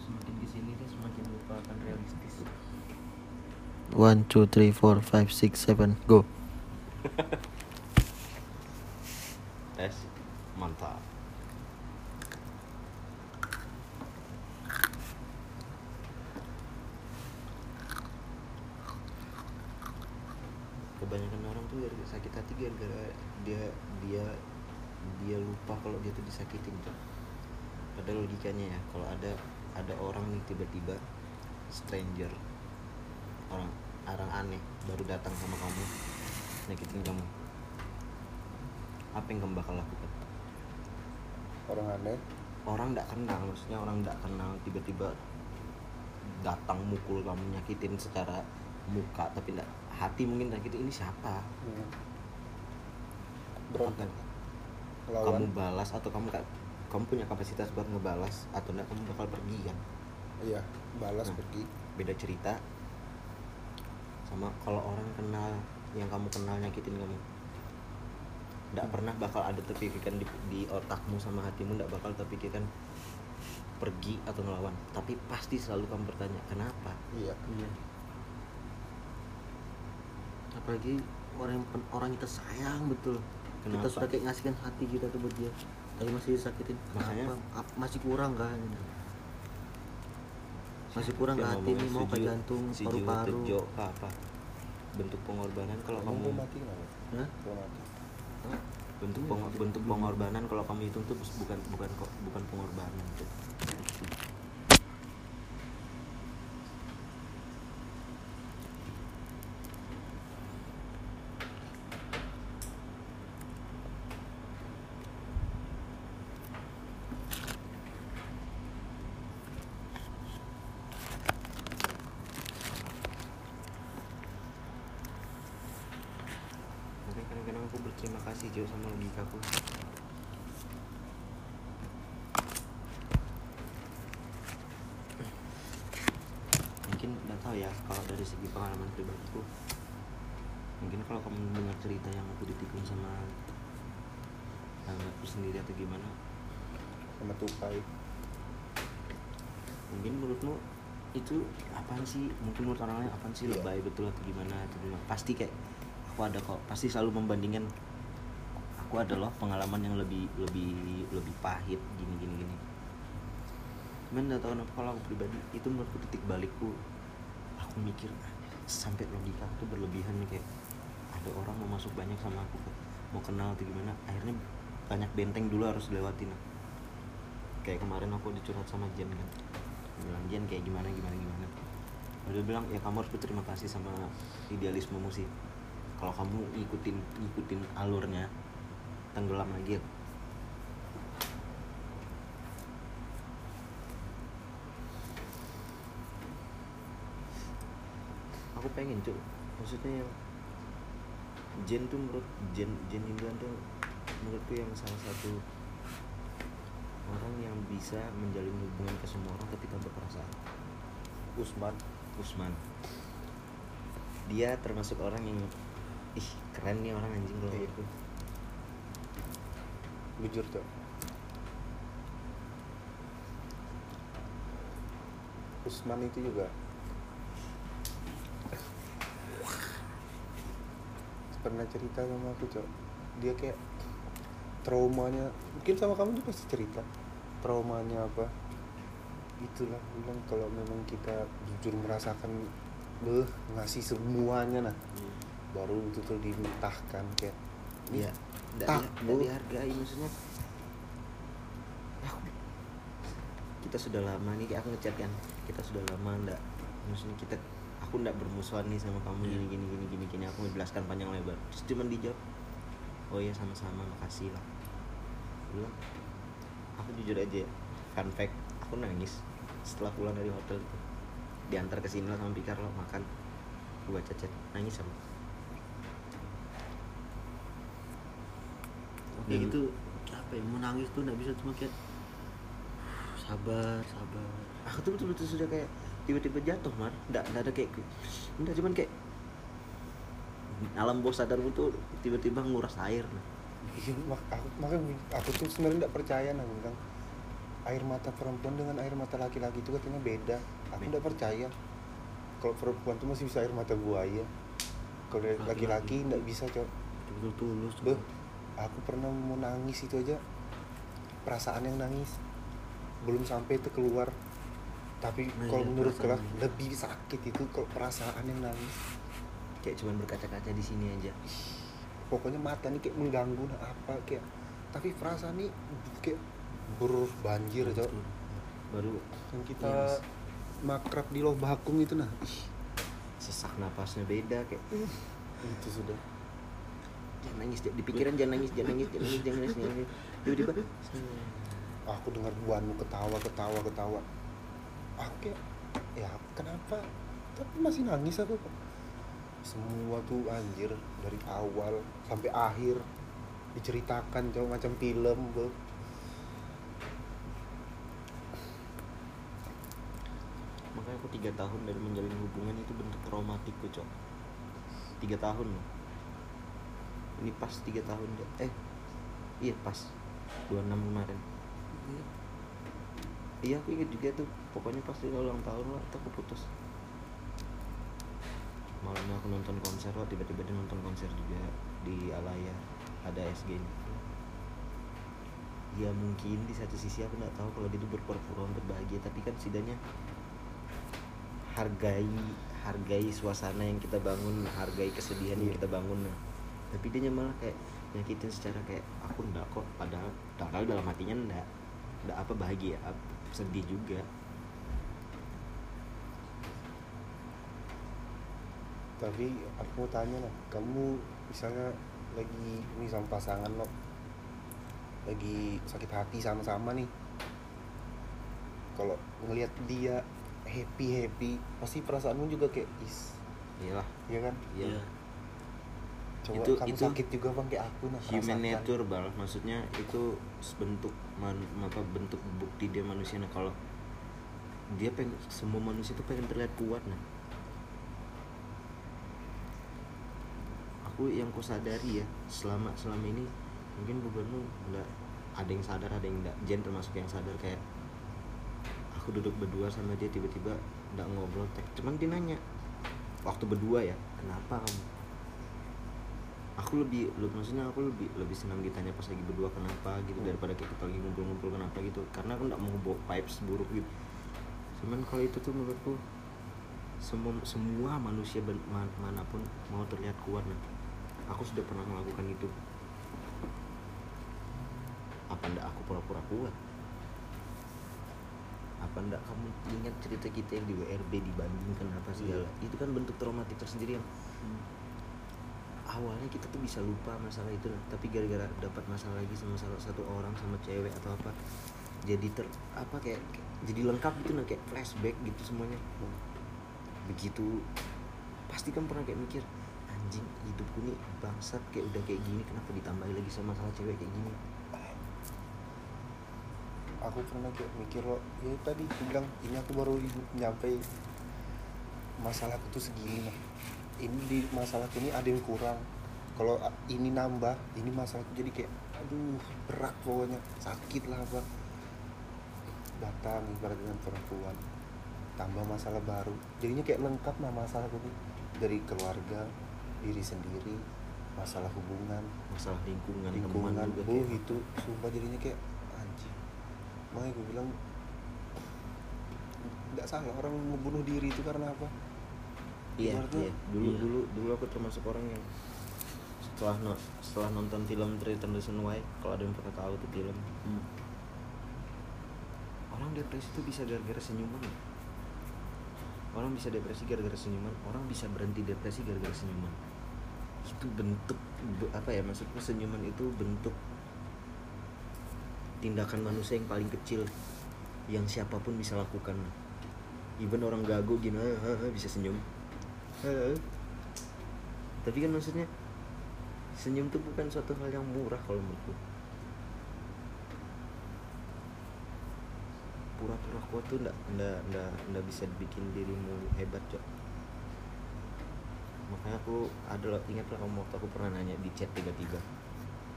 semakin ke sini dia semakin lupa akan realistis. One, two, three, four, five, six, seven, go. tes. Mantap. Kebanyakan orang tuh gara sakit hati gara-gara dia dia dia lupa kalau dia tuh disakitin tuh pada logikanya ya kalau ada ada orang nih tiba-tiba stranger orang orang aneh baru datang sama kamu nyakitin kamu. Apa yang kamu bakal lakukan? Orang aneh? Orang nggak kenal maksudnya orang nggak kenal tiba-tiba datang mukul kamu nyakitin secara muka tapi nggak hati mungkin nyakitin ini siapa? Hmm. Kamu balas atau kamu ka- kamu punya kapasitas buat ngebalas atau enggak kamu bakal pergi kan iya balas Nah. pergi beda cerita sama kalau orang kenal yang kamu kenal nyakitin kamu nggak pernah bakal ada terpikirkan di, di otakmu sama hatimu nggak bakal terpikirkan pergi atau ngelawan tapi pasti selalu kamu bertanya kenapa iya Iya. Apalagi orang yang orang kita sayang betul. Kenapa? Kita sudah kayak ngasihkan hati kita tuh buat dia, tapi masih disakitin. Makanya- Kenapa? Ap- masih kurang kan? Masih kurang ke hati nih mau ke jantung, paru-paru. apa apa bentuk pengorbanan kalau kamu mati nggak mati bentuk Iya, peng- bentuk pengorbanan kalau kamu hitung tuh bukan bukan kok bukan pengorbanan tuh Makanya kadang-kadang aku Jo sama logikaku mungkin nggak tahu ya kalau dari segi pengalaman pribadiku mungkin kalau kamu dengar cerita yang aku ditikung sama sahabatku sendiri atau gimana? Sama tupai. Mungkin menurutmu itu apaan sih? Mungkin menurut orang lain apaan sih? Iya. lebay betul atau gimana? Atau gimana? Pasti kayak aku ada kok pasti selalu membandingkan aku ada loh pengalaman yang lebih lebih lebih pahit. Gini gini gini. Cuman nggak tahu kenapa kalau aku pribadi itu menurutku titik balikku. Aku mikir "Ah, sampai logika tuh berlebihan kayak ada orang mau masuk banyak sama aku mau kenal atau gimana akhirnya banyak benteng dulu harus dilewatin. Kayak kemarin aku dicurhat sama Jen kan. Bilang Jen kayak gimana gimana gimana? Dia bilang ya kamu harus berterima kasih sama idealismemu sih. Kalau kamu ngikutin ngikutin alurnya tenggelam lagi ya aku pengen cuy maksudnya yang Jen tuh menurut Jen Jen Indra tuh menurutku yang salah satu orang yang bisa menjalin hubungan ke semua orang tapi tanpa perasaan Usman. Usman. Dia termasuk orang yang ih keren nih orang anjing kalau Iya. Jujur tuh. Usman itu juga. Pernah cerita sama aku cok. Dia kayak traumanya mungkin sama kamu juga pasti cerita. Traumanya apa? Itulah bilang kalau memang kita jujur merasakan beh ngasih semuanya nah. Baru itu tuh dimentahkan kayak Iya, nggak tak, dihargai maksudnya. Aku, kita sudah lama nih, aku ngechat kan, kita sudah lama ndak, maksudnya kita, aku ndak bermusuhan nih sama kamu Iya. gini gini gini gini gini, aku menjelaskan panjang lebar, terus cuman dijawab, oh ya sama-sama, makasih lah. Aku Bilang, aku jujur aja, ya, fun fact, aku nangis setelah pulang dari hotel tuh, diantar ke sini lah sama Pikar lo makan, aku baca chat, nangis sama. Kayak Dan- gitu apa ya mau nangis tuh nggak bisa cuma kayak sabar sabar. Aku tuh betul-betul sudah kayak tiba-tiba jatuh mar. Nggak nggak ada kayak nggak cuman kayak alam bawah sadarmu tuh tiba-tiba nguras air Iya, mak- aku makanya aku tuh sebenarnya nggak percaya nah bilang air mata perempuan dengan air mata laki-laki itu katanya beda. Aku tidak percaya. Kalau perempuan tuh masih bisa air mata buaya. Kalau Laki-laki. tidak bisa cok. Betul tulus Beh, aku pernah mau nangis itu aja. Perasaan yang nangis. Belum sampai itu keluar. Tapi Nah, kalau iya, menurut kelas lebih sakit itu kalau perasaan yang nangis. Kayak cuman berkaca-kaca di sini aja. Pokoknya mata nih kayak mengganggu nah apa kayak tapi perasaan nih kayak berbanjir Betul. baru yang kita Yes. makrab di loh itu nah. Ih. Sesak napasnya beda kayak. Itu sudah jangan nangis di pikiran jangan nangis jangan nangis jangan nangis jangan nangis, nangis. tiba-tiba aku dengar buanmu ketawa ketawa ketawa. Aku kayak ya kenapa? Tapi masih nangis aku. Semua tuh anjir dari awal sampai akhir diceritakan coba macam film bro. makanya aku tiga tahun dari menjalin hubungan itu bentuk traumatik kok cok. Tiga tahun loh ini pas tiga tahun eh iya pas 26 kemarin. Iya. Aku inget juga tuh. Pokoknya pasti ulang tahun lah aku putus. Malamnya aku nonton konser lah tiba-tiba dia nonton konser juga di Alaya. Ada SG nya. Ya mungkin di satu sisi aku nggak tahu kalau dia tuh berpura-pura untuk bahagia tapi kan setidaknya hargai hargai suasana yang kita bangun hargai kesedihan yang Iya. kita bangun. nah. Tapi dia malah kayak nyakitin secara kayak aku enggak kok padahal padahal dalam hatinya enggak enggak apa bahagia ap- sedih juga. Tapi aku mau tanya lah kamu misalnya lagi ini sama pasangan lo lagi sakit hati sama-sama nih kalau ngelihat dia happy happy pasti perasaanmu juga kayak is iyalah. ya kan? Iya coba Itu- kamu itu sakit juga bang kayak aku nah human nature bal maksudnya itu bentuk man, apa bentuk bukti dia manusia. Nah kalau dia pengen semua manusia tuh pengen terlihat kuat nah. Aku yang ku sadari ya selama selama ini mungkin bebanmu nggak ada yang sadar ada yang enggak Jen termasuk yang sadar kayak aku duduk berdua sama dia tiba-tiba nggak ngobrol tek. Cuman dia nanya waktu berdua ya kenapa kamu aku lebih maksudnya aku lebih lebih senang ditanya pas lagi berdua kenapa gitu daripada kayak kita lagi ngumpul-ngumpul kenapa gitu. Karena aku nggak mau bawa vibes buruk gitu. Cuman kalau itu tuh menurutku semua semua manusia ben- man- mana pun mau terlihat kuat nah aku sudah pernah melakukan itu. Apa ndak aku pura-pura kuat? Apa ndak kamu ingat cerita kita yang di WRB dibandingkan apa segala? Itu kan bentuk traumatik tersendiri yang awalnya kita tuh bisa lupa masalah itu tapi gara-gara dapat masalah lagi sama salah satu orang sama cewek atau apa jadi ter apa kayak, kayak- jadi lengkap gitu nah kayak flashback gitu semuanya. Begitu pasti kan pernah kayak mikir anjing hidupku nih bangsat kayak udah kayak gini kenapa ditambahin lagi sama masalah cewek kayak gini? Aku pernah kayak mikir lo ya tadi bilang ini aku baru nyampe masalahku tuh segini nah ini di masalahku ini ada yang kurang. Kalau a- ini nambah ini masalahku jadi kayak aduh berat pokoknya. Sakit lah apa datang ibarat dengan perempuan tambah masalah baru. Jadinya kayak lengkap nah masalahku tuh dari keluarga diri sendiri masalah hubungan. Masalah lingkungan, lingkungan teman juga bu kayak- itu sumpah jadinya kayak anjing. Makanya gue bilang tidak salah orang membunuh diri itu karena apa Iya, iya. Dulu Iya. dulu dulu aku termasuk orang yang setelah no- setelah nonton film Return to Why, kalau ada yang pernah tahu tuh film, Hmm. orang depresi itu bisa gara-gara senyuman. Orang bisa depresi gara-gara senyuman, orang bisa berhenti depresi gara-gara senyuman. Itu bentuk be- apa ya maksudnya senyuman itu bentuk tindakan manusia yang paling kecil yang siapa pun bisa lakukan. Even orang gagu gini "Ah, ah, ah," bisa senyum. Ah. Tapi kan maksudnya senyum tuh bukan suatu hal yang murah kalau menurutku. Pura-pura kuat tuh ndak ndak ndak ndak bisa bikin dirimu hebat cok. Makanya aku adalah ingat lah kamu waktu aku pernah nanya di chat tiga-tiga.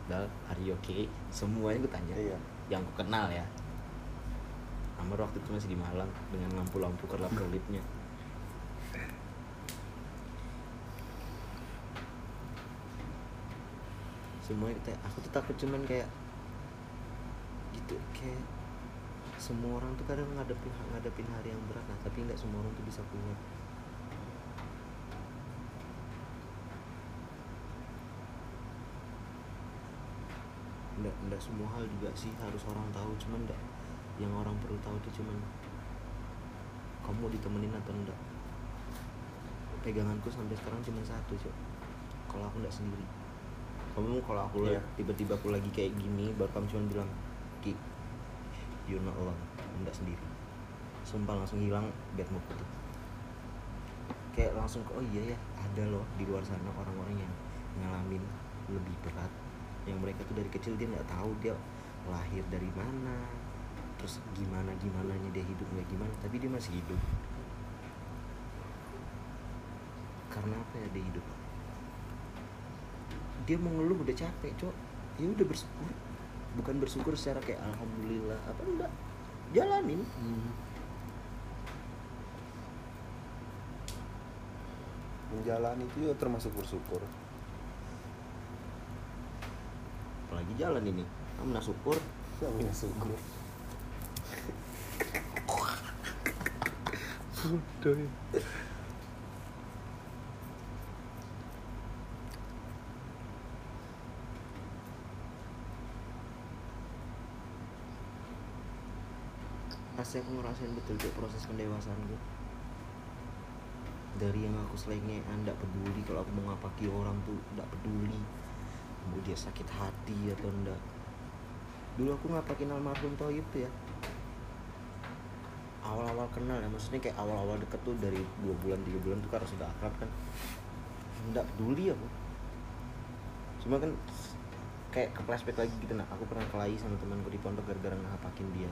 Dal, are you okay? Semuanya gue tanya. Iya. Yang aku kenal ya. Amar waktu itu masih di Malang dengan lampu-lampu kerlap semuanya aku tuh takut cuman kayak gitu kayak semua orang tuh kadang ngadepin ngadepin hari yang berat nah tapi nggak semua orang tuh bisa kuat nggak nggak semua hal juga sih harus orang tahu cuman nggak yang orang perlu tahu tuh cuman kamu ditemenin atau enggak peganganku sampai sekarang cuma satu cok. Kalau aku nggak sendiri kamu kalau aku lihat tiba-tiba aku lagi kayak gini baru kamu cuma bilang ki you're not alone kamu nggak sendiri. Sumpah langsung hilang bad mood itu kayak langsung ke oh iya ya ada loh di luar sana orang-orang yang ngalamin lebih berat. Yang mereka tuh dari kecil dia nggak tahu dia lahir dari mana terus gimana gimana dia hidup nggak gimana tapi dia masih hidup. Karena apa ya dia hidup dia mau ngeluh udah capek cok. Ya udah bersyukur. Bukan bersyukur secara kayak alhamdulillah. Apa enggak? Jalanin. Hmm. menjalani itu juga termasuk bersyukur. Apalagi jalan ini. Kamu nah syukur? Namanya syukur. Bodoh pasti aku ngerasain betul tuh proses pendewasaan gue dari yang aku selengean nggak peduli kalau aku mau ngapaki orang tuh nggak peduli. Mau dia sakit hati atau enggak dulu aku ngapakin almarhum Toyib tuh ya? Awal-awal kenal ya maksudnya kayak awal-awal deket tuh dari dua bulan tiga bulan tuh karena sudah akrab kan. Nggak peduli aku. Cuma kan kayak ke flashback lagi gitu nah aku pernah kelahi sama temanku di pondok gara-gara ngapakin dia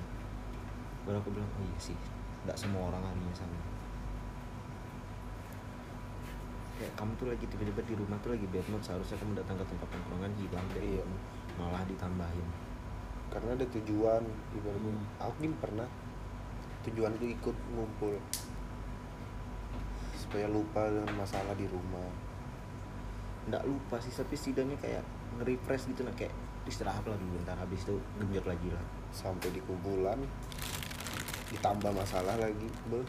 baru aku bilang oh iya sih nggak semua orang harinya sama. Kayak kamu tuh lagi tiba-tiba di rumah tuh lagi bad mood seharusnya kamu datang ke tempat tongkrongan hilang deh Iya. malah ditambahin. Karena ada tujuan ibaratnya. Hmm. aku gini pernah tujuan itu ikut ngumpul supaya lupa dengan masalah di rumah. Nggak lupa sih tapi setidaknya kayak nge-refresh gitu nah kayak istirahat lah dulu bentar habis itu genjot lagi lah. Sampai di kumpulan ditambah masalah lagi bel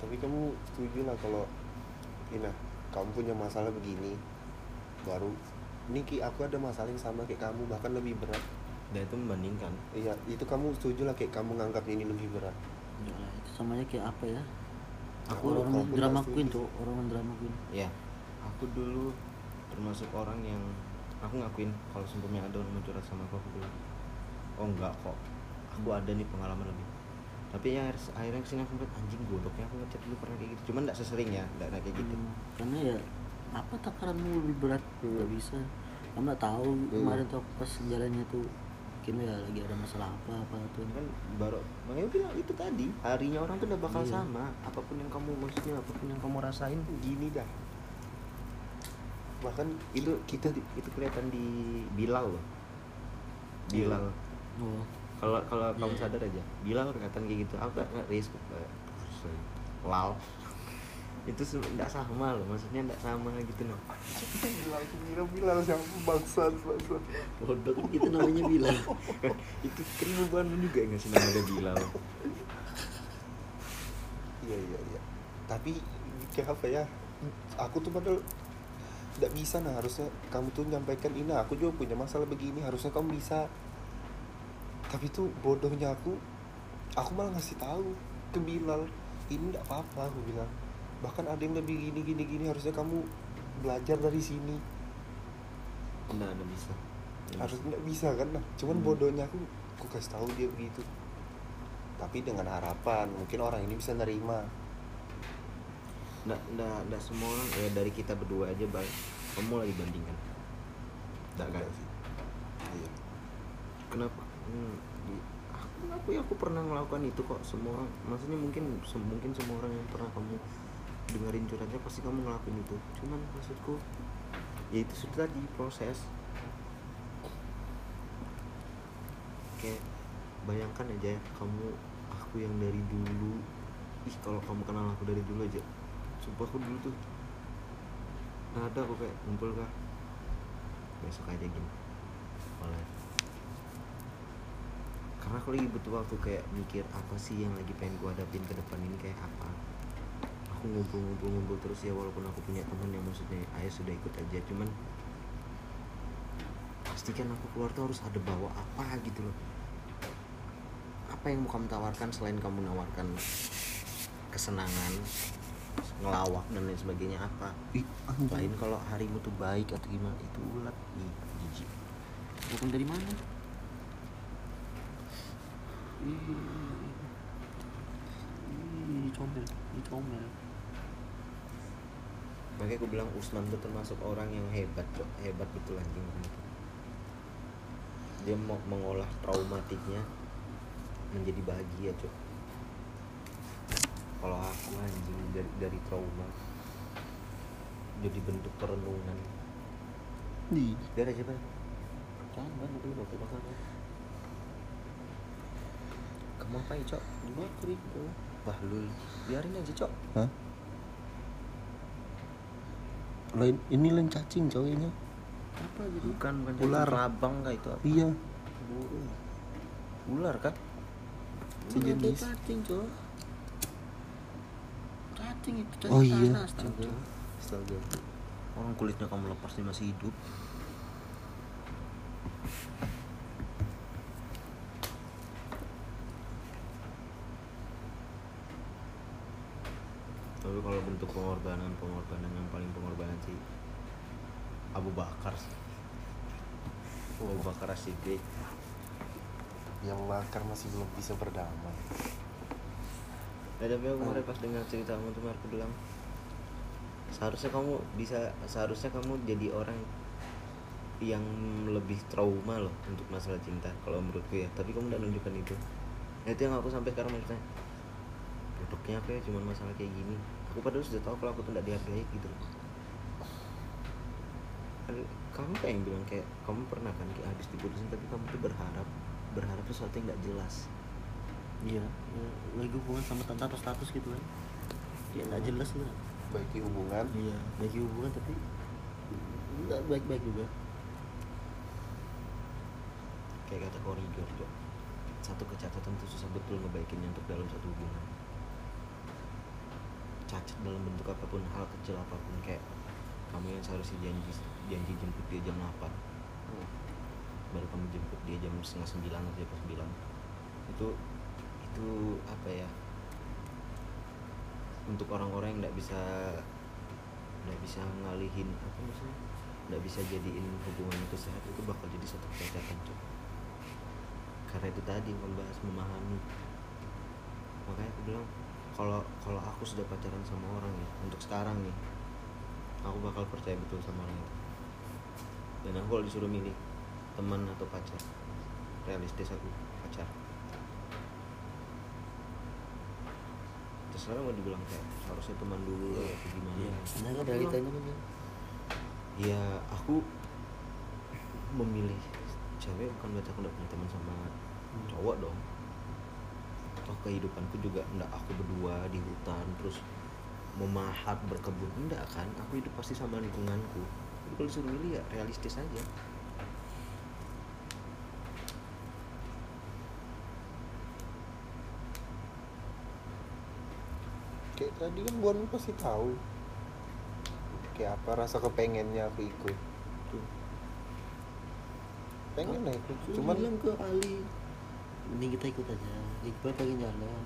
tapi kamu setuju lah kalau Ina kamu punya masalah begini baru Niki aku ada masalah yang sama kayak kamu bahkan lebih berat. Dan itu membandingkan. Iya itu kamu setuju lah kayak kamu nganggap ini lebih berat. Enggak lah, itu samanya kayak apa ya? Aku Kalau orang kamu drama queen tuh orang drama queen. Ya aku dulu termasuk orang yang aku ngakuin kalau seumpamanya ada orang mau curhat sama aku aku bilang oh enggak kok. Aku ada nih pengalaman lebih. Tapi ya akhir- akhirnya ke sini aku ngeliat anjing gobloknya aku ngechat dulu pernah kayak gitu. Cuman enggak sesering ya enggak enggak kayak gitu. Hmm, karena ya apa takaranmu lebih berat? Nggak bisa. Kamu nggak tahu kemarin tuh pas jalannya tuh mungkin ya lagi ada masalah apa apa tuh. Kan baru bang Ewi bilang itu tadi harinya orang tuh udah bakal Iya. sama. Apa pun yang kamu maksudnya apa pun yang kamu rasain gini dah bahkan itu kita itu kelihatan di Bilal loh. Bilal. Oh. Kalau kalau kamu Iya. sadar aja Bilal kelihatan kayak gitu. Aku nggak risk lal. Itu nggak sama loh maksudnya nggak sama gitu loh. Bilang bilang bilang siapa bangsat bangsat. Bodoh kan gitu namanya bilang itu keribuan juga nggak sih namanya Bilal. Iya iya iya. Tapi kayak apa ya? Aku tuh padahal tidak bisa nah harusnya kamu tuh nyampaikan ini aku juga punya masalah begini. Harusnya kamu bisa. Tapi tuh bodohnya aku aku malah ngasih tahu ke Bilal ini tidak apa-apa aku bilang. Bahkan ada yang lebih gini gini gini. Harusnya kamu belajar dari sini. Nggak ada bisa. Nggak harus nggak bisa kan nah cuman Hmm. bodohnya aku aku kasih tahu dia begitu. Tapi dengan harapan mungkin orang ini bisa nerima nggak nggak nggak semua orang ya dari kita berdua aja bang. Kamu lagi bandingkan nggak kan sih. Iya. Kenapa? Hmm, aku aku ya aku pernah melakukan itu kok semua orang. Maksudnya mungkin se- mungkin semua orang yang pernah kamu dengerin curhatnya pasti kamu ngelakuin itu. Cuman maksudku ya itu sudah tadi proses. Kayak bayangkan aja ya kamu aku yang dari dulu. Ih kalau kamu kenal aku dari dulu aja sumpah aku dulu tuh nggak ada aku kayak ngumpul kah. Besok aja gini. Oleh karena aku lagi butuh waktu kayak mikir apa sih yang lagi pengen gua hadapin ke depan ini kayak apa. Aku ngumpul-ngumpul-ngumpul terus ya walaupun aku punya teman yang maksudnya ayah sudah ikut aja cuman pastikan aku keluar tuh harus ada bawa apa gitu loh. Apa yang mau kamu tawarkan selain kamu nawarkan kesenangan ngelawak dan lain sebagainya apa? Lain kalau harimu tuh baik atau gimana? Itu ulat. Ih jijik. Bukan dari mana? Ih, comel, ih, comel. makanya aku bilang Usman tuh termasuk orang yang hebat cok. Hebat betul anjing. Dia mau mengolah traumatiknya menjadi bahagia cok kalau aku anjing dari dari trauma jadi bentuk perenungan Di. biar aja bang Jangan, itu bakal bakal. kamu apa ya cok Dimakan itu. Bahlul biarin aja cok Hah? Lain ini lain cacing cowoknya. Apa gitu? bukan bukan Ular. rabang kah itu apa Iya. Burung. ular kan Sejenis. Cacing, cok. Itu Oh, iya. astaga. Astaga. orang kulitnya kamu lepas dia masih hidup tapi kalau bentuk pengorbanan pengorbanan yang paling pengorbanan sih Abu Bakar sih. Abu Bakar Siddiq Yang bakar masih belum bisa berdamai. Nah, tapi aku kemarin pas dengar ceritamu tuh aku bilang seharusnya kamu bisa seharusnya kamu jadi orang yang lebih trauma loh untuk masalah cinta kalau menurutku ya. Tapi kamu udah nunjukkan itu. Nah, itu yang aku sampai sekarang maksudnya produknya apa ya? Cuman masalah kayak gini. Aku padahal sudah tahu kalau aku tidak dihargai gitu kamu kayak yang bilang kayak kamu pernah kan kayak habis diputusin tapi kamu tuh berharap berharap sesuatu yang nggak jelas Iya, ya, lagi hubungan sama tanpa status gitu kan. Ya nggak jelas lah. Baiki hubungan. Iya, lagi hubungan tapi nggak baik-baik juga. kayak kata koridor Jok. satu kecacatan itu susah betul ngebaikinnya untuk dalam satu hubungan cacat dalam bentuk apa pun hal kecil apa pun kayak kamu yang seharusnya janji janji jemput dia jam 8 baru kamu jemput dia jam setengah sembilan atau jam sembilan itu itu apa ya untuk orang-orang yang nggak bisa nggak bisa ngalihin apa maksudnya nggak bisa jadiin hubungan itu sehat itu bakal jadi satu kecacatan Cok. karena itu tadi membahas memahami. Makanya aku bilang kalau kalau aku sudah pacaran sama orang ya untuk sekarang nih aku bakal percaya betul sama orang itu. Dan aku kalau disuruh milih teman atau pacar realistis aku pacar terserah mau dibilang kayak harusnya teman dulu lah atau gimana? Iya, nah kan Aku realitanya bilang, kan. ya aku memilih cewek bukan berarti aku udah punya teman sama cowok dong. Toh kehidupanku juga enggak aku berdua di hutan terus memahat berkebun enggak kan? Aku hidup pasti sama lingkunganku. Kalau disuruh milih ya realistis aja Kan Buan pasti tahu. Kayak apa rasa kepengennya aku ikut. Tuh. Pengen lah ikut. Cuman bilang ke Ali. Mending kita ikut aja. Iqbal pengen jalan.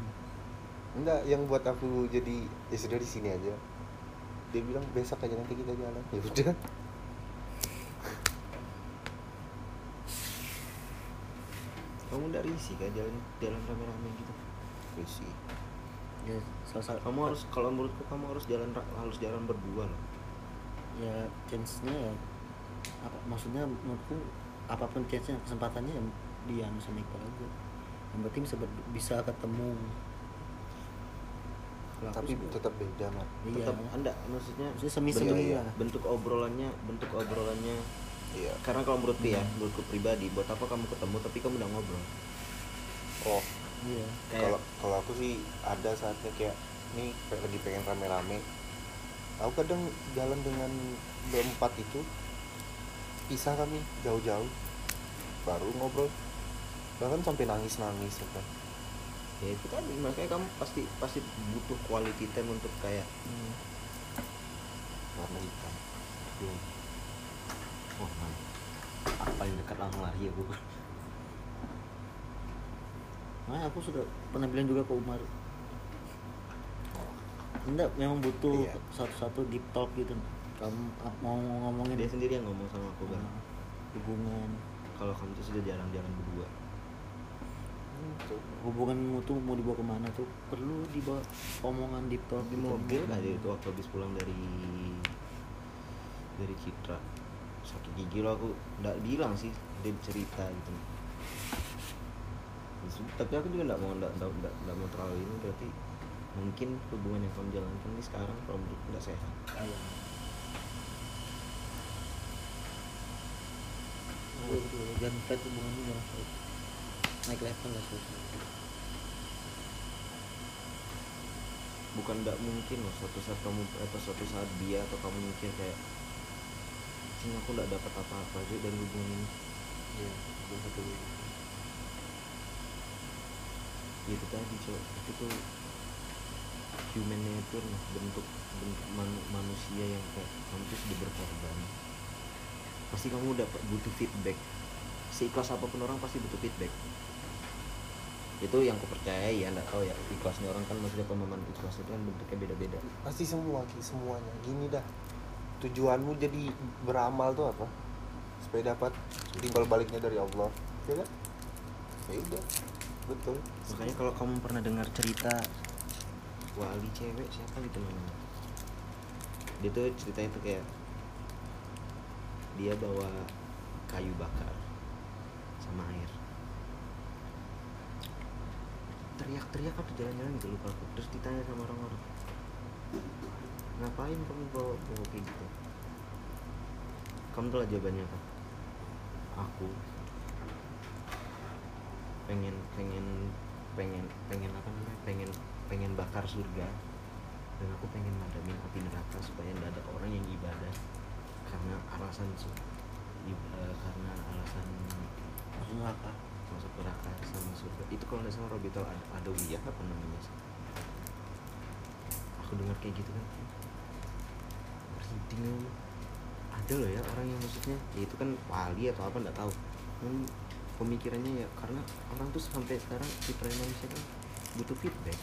enggak yang buat aku jadi ya sudah di sini aja. Dia bilang besok aja nanti kita jalan. Ya udah. kamu udah risih kan jalan jalan rame-rame gitu Risih. Ya, salah satu kamu harus kalau menurutku kamu harus jalan harus jalan berdua loh. Ya chance-nya ya apa maksudnya menurutku apa pun chance-nya kesempatannya ya dia sama Iqbal aja. Yang penting bisa ber- bisa ketemu. Kalau aku tapi sih- tetap beda mah iya. Tetap anda maksudnya Maksudnya semi-semi bentuk- lah. bentuk obrolannya bentuk obrolannya. Iya. Karena kalau menurutku ya menurutku pribadi buat apa kamu ketemu tapi kamu udah ngobrol. Oh iya. Kalau kalau aku sih ada saatnya kayak nih kayak lagi pengen rame-rame. Aku kadang jalan dengan berempat itu pisah kami jauh-jauh baru ngobrol. Bahkan sampai nangis-nangis ya kan ya itu tadi. Makanya kamu pasti pasti butuh quality time untuk kayak Hmm. warna hitam oh man. Apa paling dekat langsung lari aku Nah, aku sudah pernah bilang juga ke Umar. Enggak, memang butuh Iya. satu-satu deep talk gitu. Kamu ap- mau ngomongin dia sendiri yang ngomong sama aku kan Nah, hubungan kalau kamu tuh sudah jarang-jarang berdua Gitu. hubunganmu tuh mau dibawa ke mana tuh perlu dibawa omongan deep talk di gitu. mobil dia itu waktu habis pulang dari dari Citra sakit gigi lo aku nggak bilang sih dia cerita gitu tapi aku juga nggak mau nggak nggak mau terlalu ini berarti mungkin hubungan yang kamu jalankan ini sekarang kalau menurut nggak sehat Iya. Betul, betul. Jangan flat hubunganmu jangan flat. Naik level lah susah. bukan nggak mungkin loh suatu saat kamu atau suatu saat dia atau kamu mikir kayak sih aku nggak dapat apa-apa aja dari hubungan ini iya betul itu tadi cowok itu tuh human nature lah bentuk bentuk manu- manusia yang kayak kamu tuh sudah berkorban. Pasti kamu dapat butuh feedback. Seikhlas apa pun orang pasti butuh feedback. Itu yang aku percaya ya. Nggak tahu ya ikhlasnya orang kan maksudnya pemahaman ikhlas itu kan bentuknya beda-beda. Pasti semua Ki, semuanya. Gini dah. Tujuanmu jadi beramal tuh apa? Supaya dapat timbal baliknya dari Allah. Ya kan? Ya udah betul. Makanya kalau kamu pernah dengar cerita wali cewek siapa gitu namanya? Dia tuh ceritanya tuh kayak dia bawa kayu bakar sama air. Teriak-teriak apa jalan-jalan gitu lupa aku. Terus ditanya sama orang-orang. Ngapain kamu bawa bawa kayak gitu? Kamu tahu lah jawabannya apa? Aku pengen pengen pengen pengen apa namanya? Pengen pengen bakar surga. Dan aku pengen madamin api neraka supaya tidak ada orang yang ibadah karena alasan su- i- eh, karena alasan Maksudnya apa? masuk neraka sama surga. Itu kalau nggak salah Robitul Ad- Adawiyah apa namanya sih? Aku dengar kayak gitu kan. Merinding. Ada loh ya orang yang maksudnya ya itu kan wali atau apa nggak tahu. Cuman pemikirannya ya karena orang tuh sampai sekarang citra manusia kan butuh feedback.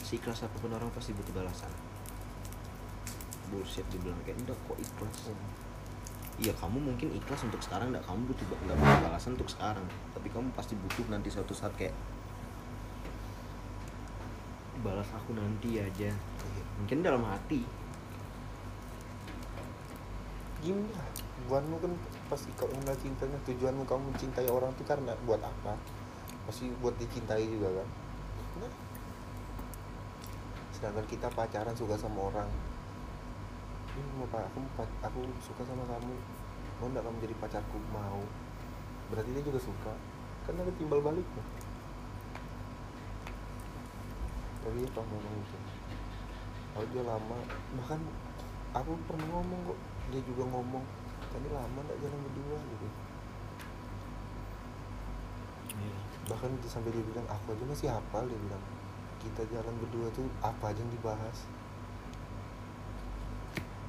Seikhlas apa pun orang pasti butuh balasan. Bullshit dibilang kayak enggak kok ikhlas. Iya kamu mungkin ikhlas untuk sekarang enggak kamu butuh nggak butuh balasan untuk sekarang. Tapi kamu pasti butuh nanti suatu saat kayak balas aku nanti aja. Mungkin dalam hati gini lah tujuanmu kan pasti kalau nggak cintanya tujuanmu kamu mencintai orang tuh karena buat apa? Pasti buat dicintai juga kan? Nah. sedangkan kita pacaran suka sama orang. Ini mau pak aku aku suka sama kamu. Mau nggak kamu jadi pacarku? Mau. Berarti dia juga suka. Kan ada timbal baliknya. Tapi apa ngomong itu. Kalau dia lama bahkan aku pernah ngomong kok dia juga ngomong kami lama nggak jalan berdua gitu bahkan dia- sampai dia bilang aku aja masih hafal dia bilang kita jalan berdua tuh apa aja yang dibahas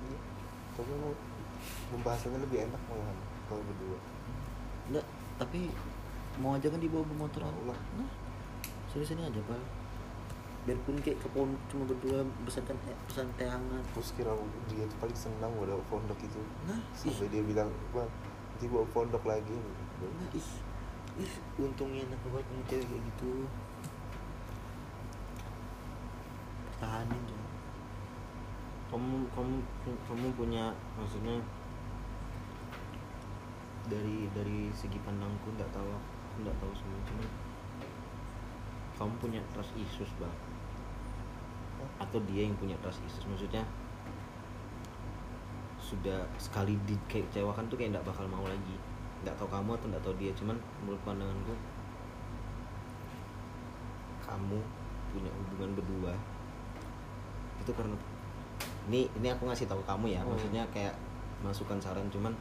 Iya. tapi mau pembahasannya lebih enak malahan kalau berdua Enggak, tapi mau aja kan dibawa bermotor Allah. Nah, serius ini aja pak. Biarpun kayak ke pondok cuma berdua pesankan eh, pesan teh hangat. terus kira dia tuh paling senang udah pondok itu Nah, sampai dia bilang bang nanti bawa pondok lagi Nah, ih, ih, untungnya enak banget punya cewek kayak gitu. Pertahanin tuh. kamu kamu kamu punya maksudnya dari dari segi pandangku nggak tahu nggak tahu semua cuma kamu punya trust issues bang atau dia yang punya trust issues. Maksudnya sudah sekali dikecewakan tuh kayak nggak bakal mau lagi. Nggak tahu kamu atau nggak tahu dia. Cuman menurut pandanganku kamu punya hubungan berdua itu karena ini ini aku ngasih tahu kamu ya. Hmm. maksudnya kayak masukan saran cuman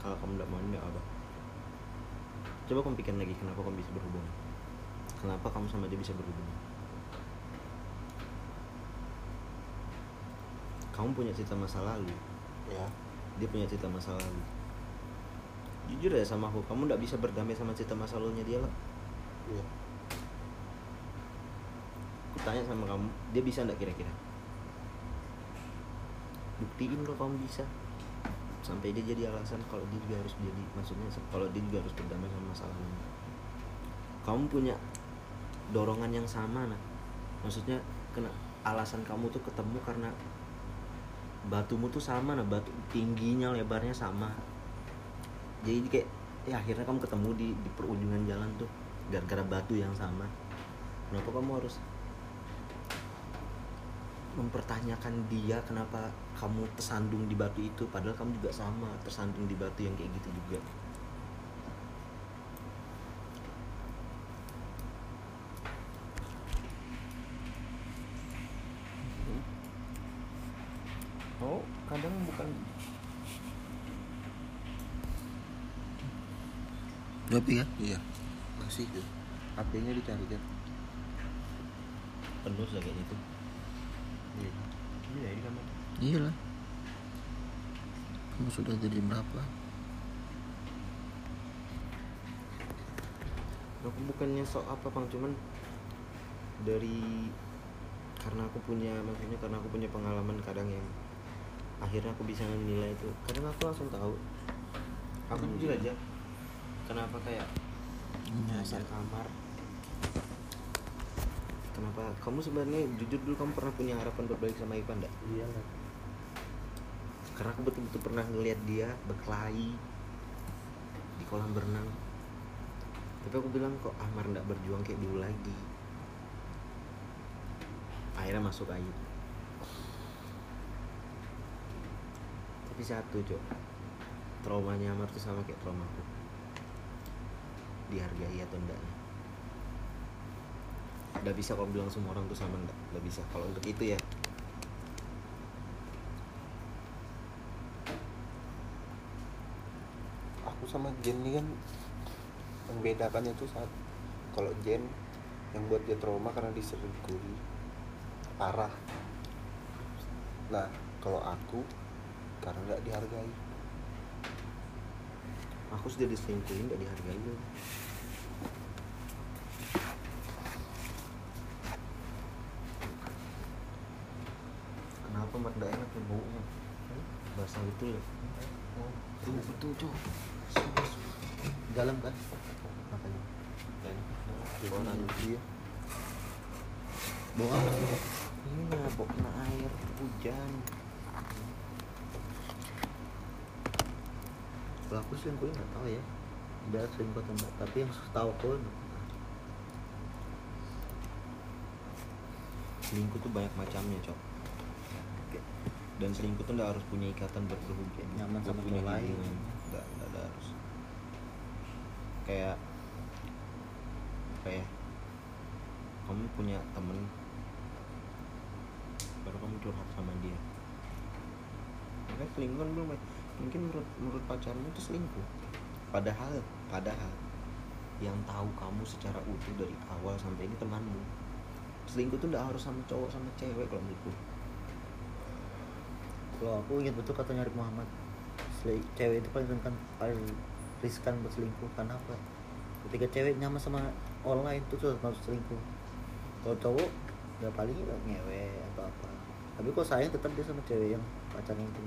kalau kamu nggak mau nggak apa coba kamu pikir lagi kenapa kamu bisa berhubungan. Kenapa kamu sama dia bisa berhubungan kamu punya cerita masa lalu. Ya. Dia punya cerita masa lalu. Jujur ya sama aku kamu nggak bisa berdamai sama cerita masa lalunya dia lah iya. Aku tanya sama kamu dia bisa nggak kira-kira? Buktiin kalau kamu bisa. Sampai dia jadi alasan kalau dia juga harus jadi maksudnya kalau dia juga harus berdamai sama masa lalunya. Kamu punya dorongan yang sama nah maksudnya kena alasan kamu tuh ketemu karena batumu tuh sama nah batu tingginya lebarnya sama. Jadi kayak ya akhirnya kamu ketemu di di perujungan jalan tuh gara-gara batu yang sama. Kenapa kamu harus mempertanyakan dia kenapa kamu tersandung di batu itu padahal kamu juga sama tersandung di batu yang kayak gitu juga oh kadang bukan Tapi ya? Iya. Masih tuh. HP-nya dicari kan. penuh lah kayak gitu iya iya di kamar Iya lah. Kamu sudah jadi berapa? aku bukannya sok apa bang cuman dari karena aku punya maksudnya karena aku punya pengalaman kadang yang akhirnya aku bisa menilai itu kadang aku langsung tahu aku jujur aja kenapa kayak nyasar kamar? Kenapa? Kamu sebenarnya jujur dulu kamu pernah punya harapan buat balik sama Ivan enggak? iya lah karena aku betul-betul pernah ngelihat dia berkelahi di kolam berenang. Tapi aku bilang kok Ahmar nggak berjuang kayak dulu lagi? Akhirnya masuk air tapi satu cok. Traumanya Ahmar tuh sama kayak trauma aku dihargai atau enggaknya Gak bisa kau bilang semua orang tuh sama enggak Gak bisa kalau untuk itu ya Aku sama Jen ini kan membedakannya tuh saat kalau Jen yang buat dia trauma karena diselingkuhi parah. Nah, kalau aku karena nggak dihargai. Aku sudah diselingkuhin gak dihargai loh kenapa mat gak enak ya baunya? Basah betul ya? Tuh betul cok dalam kan? Makanya. Dan orang iya bawa ini kena air hujan kalau aku selingkuh nggak tahu ya. Dia selingkuh atau enggak tapi yang tahu aku selingkuh tuh banyak macamnya cok. Dan selingkuh tuh nggak harus punya ikatan berhubungan Nyaman sama punya lain. nggak nggak ada harus. Kayak apa ya kamu punya temen baru kamu curhat sama dia. Makanya selingkuh kan belum mungkin menurut menurut pacarmu itu selingkuh. Padahal padahal yang tahu kamu secara utuh dari awal sampai ini temanmu selingkuh tuh nggak harus sama cowok sama cewek kalau menurutku. Kalau aku ingat betul katanya Arif Muhammad cewek itu paling rentan paling riskan buat selingkuh. Karena apa? Ketika cewek nyaman sama online tuh tuh harus selingkuh. Kalau cowok ya paling ngewe atau apa. Tapi kok sayang tetap dia sama cewek yang pacarnya itu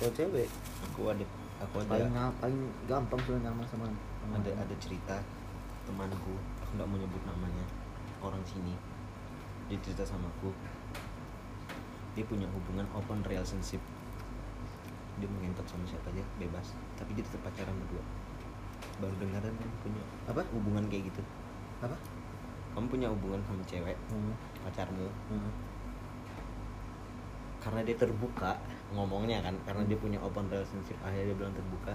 kalau cewek. Aku ada aku ada. Paling paling gampang sudah nyaman sama, sama ada ada cerita temanku. Aku nggak mau nyebut namanya. Orang sini. Dia cerita sama aku. Dia punya hubungan open relationship. Dia mengentot sama siapa aja bebas. Tapi dia tetap pacaran berdua. Baru dengaran kan punya apa? hubungan kayak gitu. Apa? Kamu punya hubungan sama cewek? Hmm. pacarmu? Hmm. Karena dia terbuka ngomongnya kan karena dia punya open relationship akhirnya dia bilang terbuka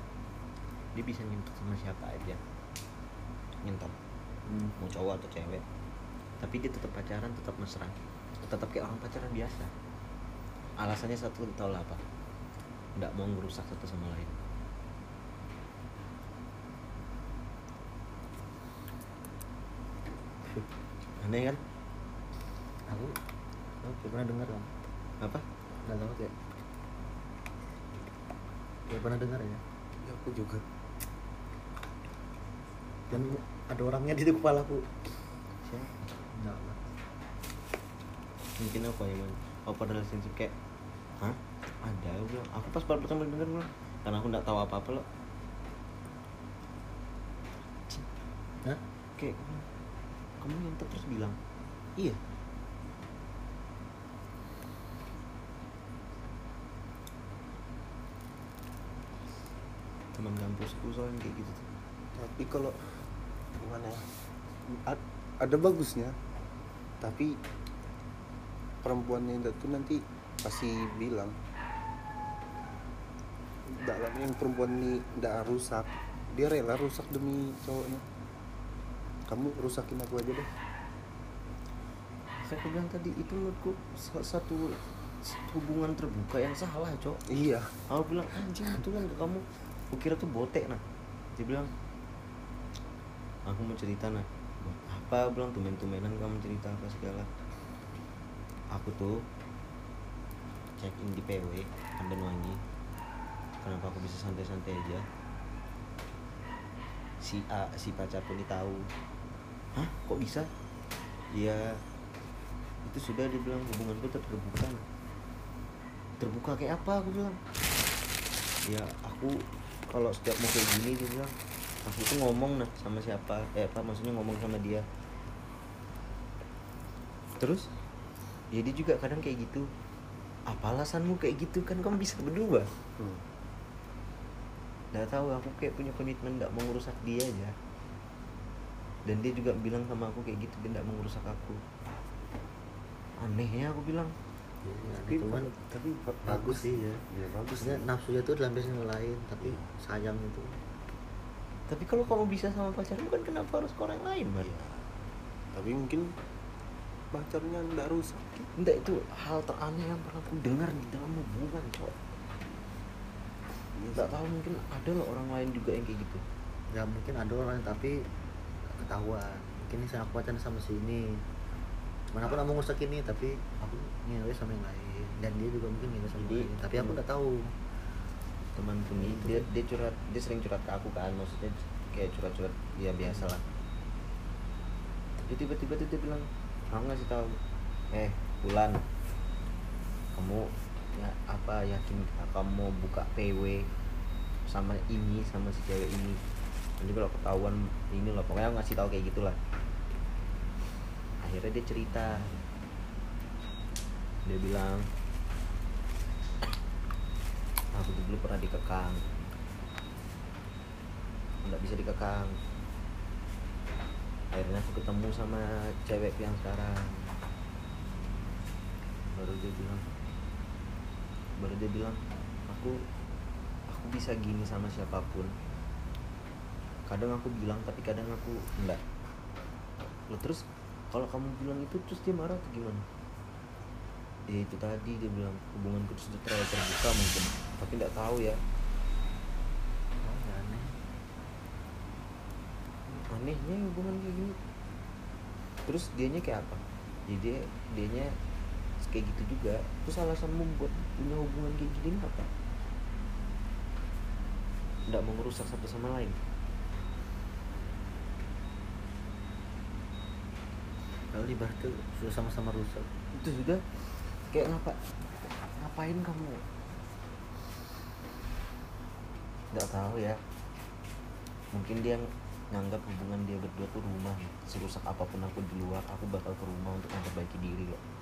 dia bisa nyentuh sama siapa aja. Nyentuh Hmm. mau cowok atau cewek. Tapi dia tetap pacaran tetap mesra. Tetap kayak orang pacaran biasa. Alasannya satu tau lah apa? Nggak mau ngerusak satu sama lain. Aneh kan? Aku aku pernah dengar kan apa nggak tahu kayak pernah dengar ya? Ya aku juga. Dan ada orangnya di kepala aku siapa? Nggak lah mungkin apa ya man open relationship kayak hah? Ada aku bilang aku pas baru pertama denger bilang karena aku nggak tahu apa apa loh. Hah? kayak kamu nyentuh terus bilang iya teman kampusku soalnya kayak gitu tapi kalau gimana ya A- ada bagusnya tapi perempuannya itu nanti pasti bilang dalam yang perempuan ini tidak rusak dia rela rusak demi cowoknya. Kamu rusakin aku aja deh. Saya aku bilang tadi itu menurutku satu hubungan terbuka yang salah cok. Iya. Aku bilang anjing itu kan ke kamu aku kira tuh botek nah dia bilang aku mau cerita nah apa? Bilang tumen-tumenan kamu cerita apa segala. Aku tuh check in di PW Pandanwangi kenapa aku bisa santai-santai aja? Si A si pacarku ini tahu. Hah? Kok bisa? Ya itu sudah dibilang hubunganku terbuka terbuka kayak apa? aku bilang. Ya aku kalau setiap mau kayak gini dia bilang aku tuh ngomong nah sama siapa? Eh apa maksudnya ngomong sama dia. Terus ya dia juga kadang kayak gitu. Apa alasanmu kayak gitu? Kan kamu bisa berdua. Hmm. nggak tahu aku kayak punya komitmen nggak mau ngerusak dia aja. Dan dia juga bilang sama aku kayak gitu dia nggak mau ngerusak aku. Anehnya aku bilang Ya, tapi cuman tapi ba- bagus sih ya. Ya bagus maksudnya nafsunya tuh dilampiasin ke lain tapi sayang itu. Tapi kalau kamu bisa sama pacarmu kan kenapa harus ke orang lain man Iya. tapi mungkin pacarnya tidak rusak. Enggak itu hal teraneh yang pernah aku dengar di dalam hubungan cok. Nggak tahu mungkin ada loh orang lain juga yang kayak gitu. Ya mungkin ada orang tapi ketahuan. Mungkin ini saya aku pacaran sama si ini. Cuman aku nggak mau ngerusak ini tapi aku ngewe sama yang lain. Dan dia juga mungkin ngewe sama Jadi, lain. Tapi aku hmm. nggak tahu. Temanku nih Itu. dia dia curhat dia sering curhat ke aku kan. Maksudnya kayak curhat-curhat ya biasa lah. Tapi tiba-tiba tuh dia bilang aku ngasih tahu? Eh Bulan kamu ya apa yakin kamu mau buka PW sama ini sama si cewek ini? Nanti kalau ketahuan ini loh pokoknya aku ngasih tahu kayak gitulah. Akhirnya dia cerita dia bilang aku dulu pernah dikekang. Nggak bisa dikekang. Akhirnya aku ketemu sama cewek yang sekarang. Baru dia bilang baru dia bilang aku aku bisa gini sama siapa pun. Kadang aku bilang tapi kadang aku enggak Loh, terus kalau kamu bilang itu terus dia marah atau gimana ya itu tadi dia bilang hubunganku itu sudah terlalu terbuka mungkin. Tapi nggak tahu ya. Oh, ya aneh. Anehnya hubungan kayak gini. Terus dianya kayak apa? Ya dia dianya kayak gitu juga. Terus alasanmu buat punya hubungan kayak gini apa? Nggak mau merusak satu sama lain? Kalau tuh sudah sama-sama rusak. Itu sudah kayak ngapa ngapain kamu? Nggak tahu ya. Mungkin dia nganggap hubungan dia berdua tuh rumah. Serusak apa pun aku di luar aku bakal ke rumah untuk memperbaiki diri loh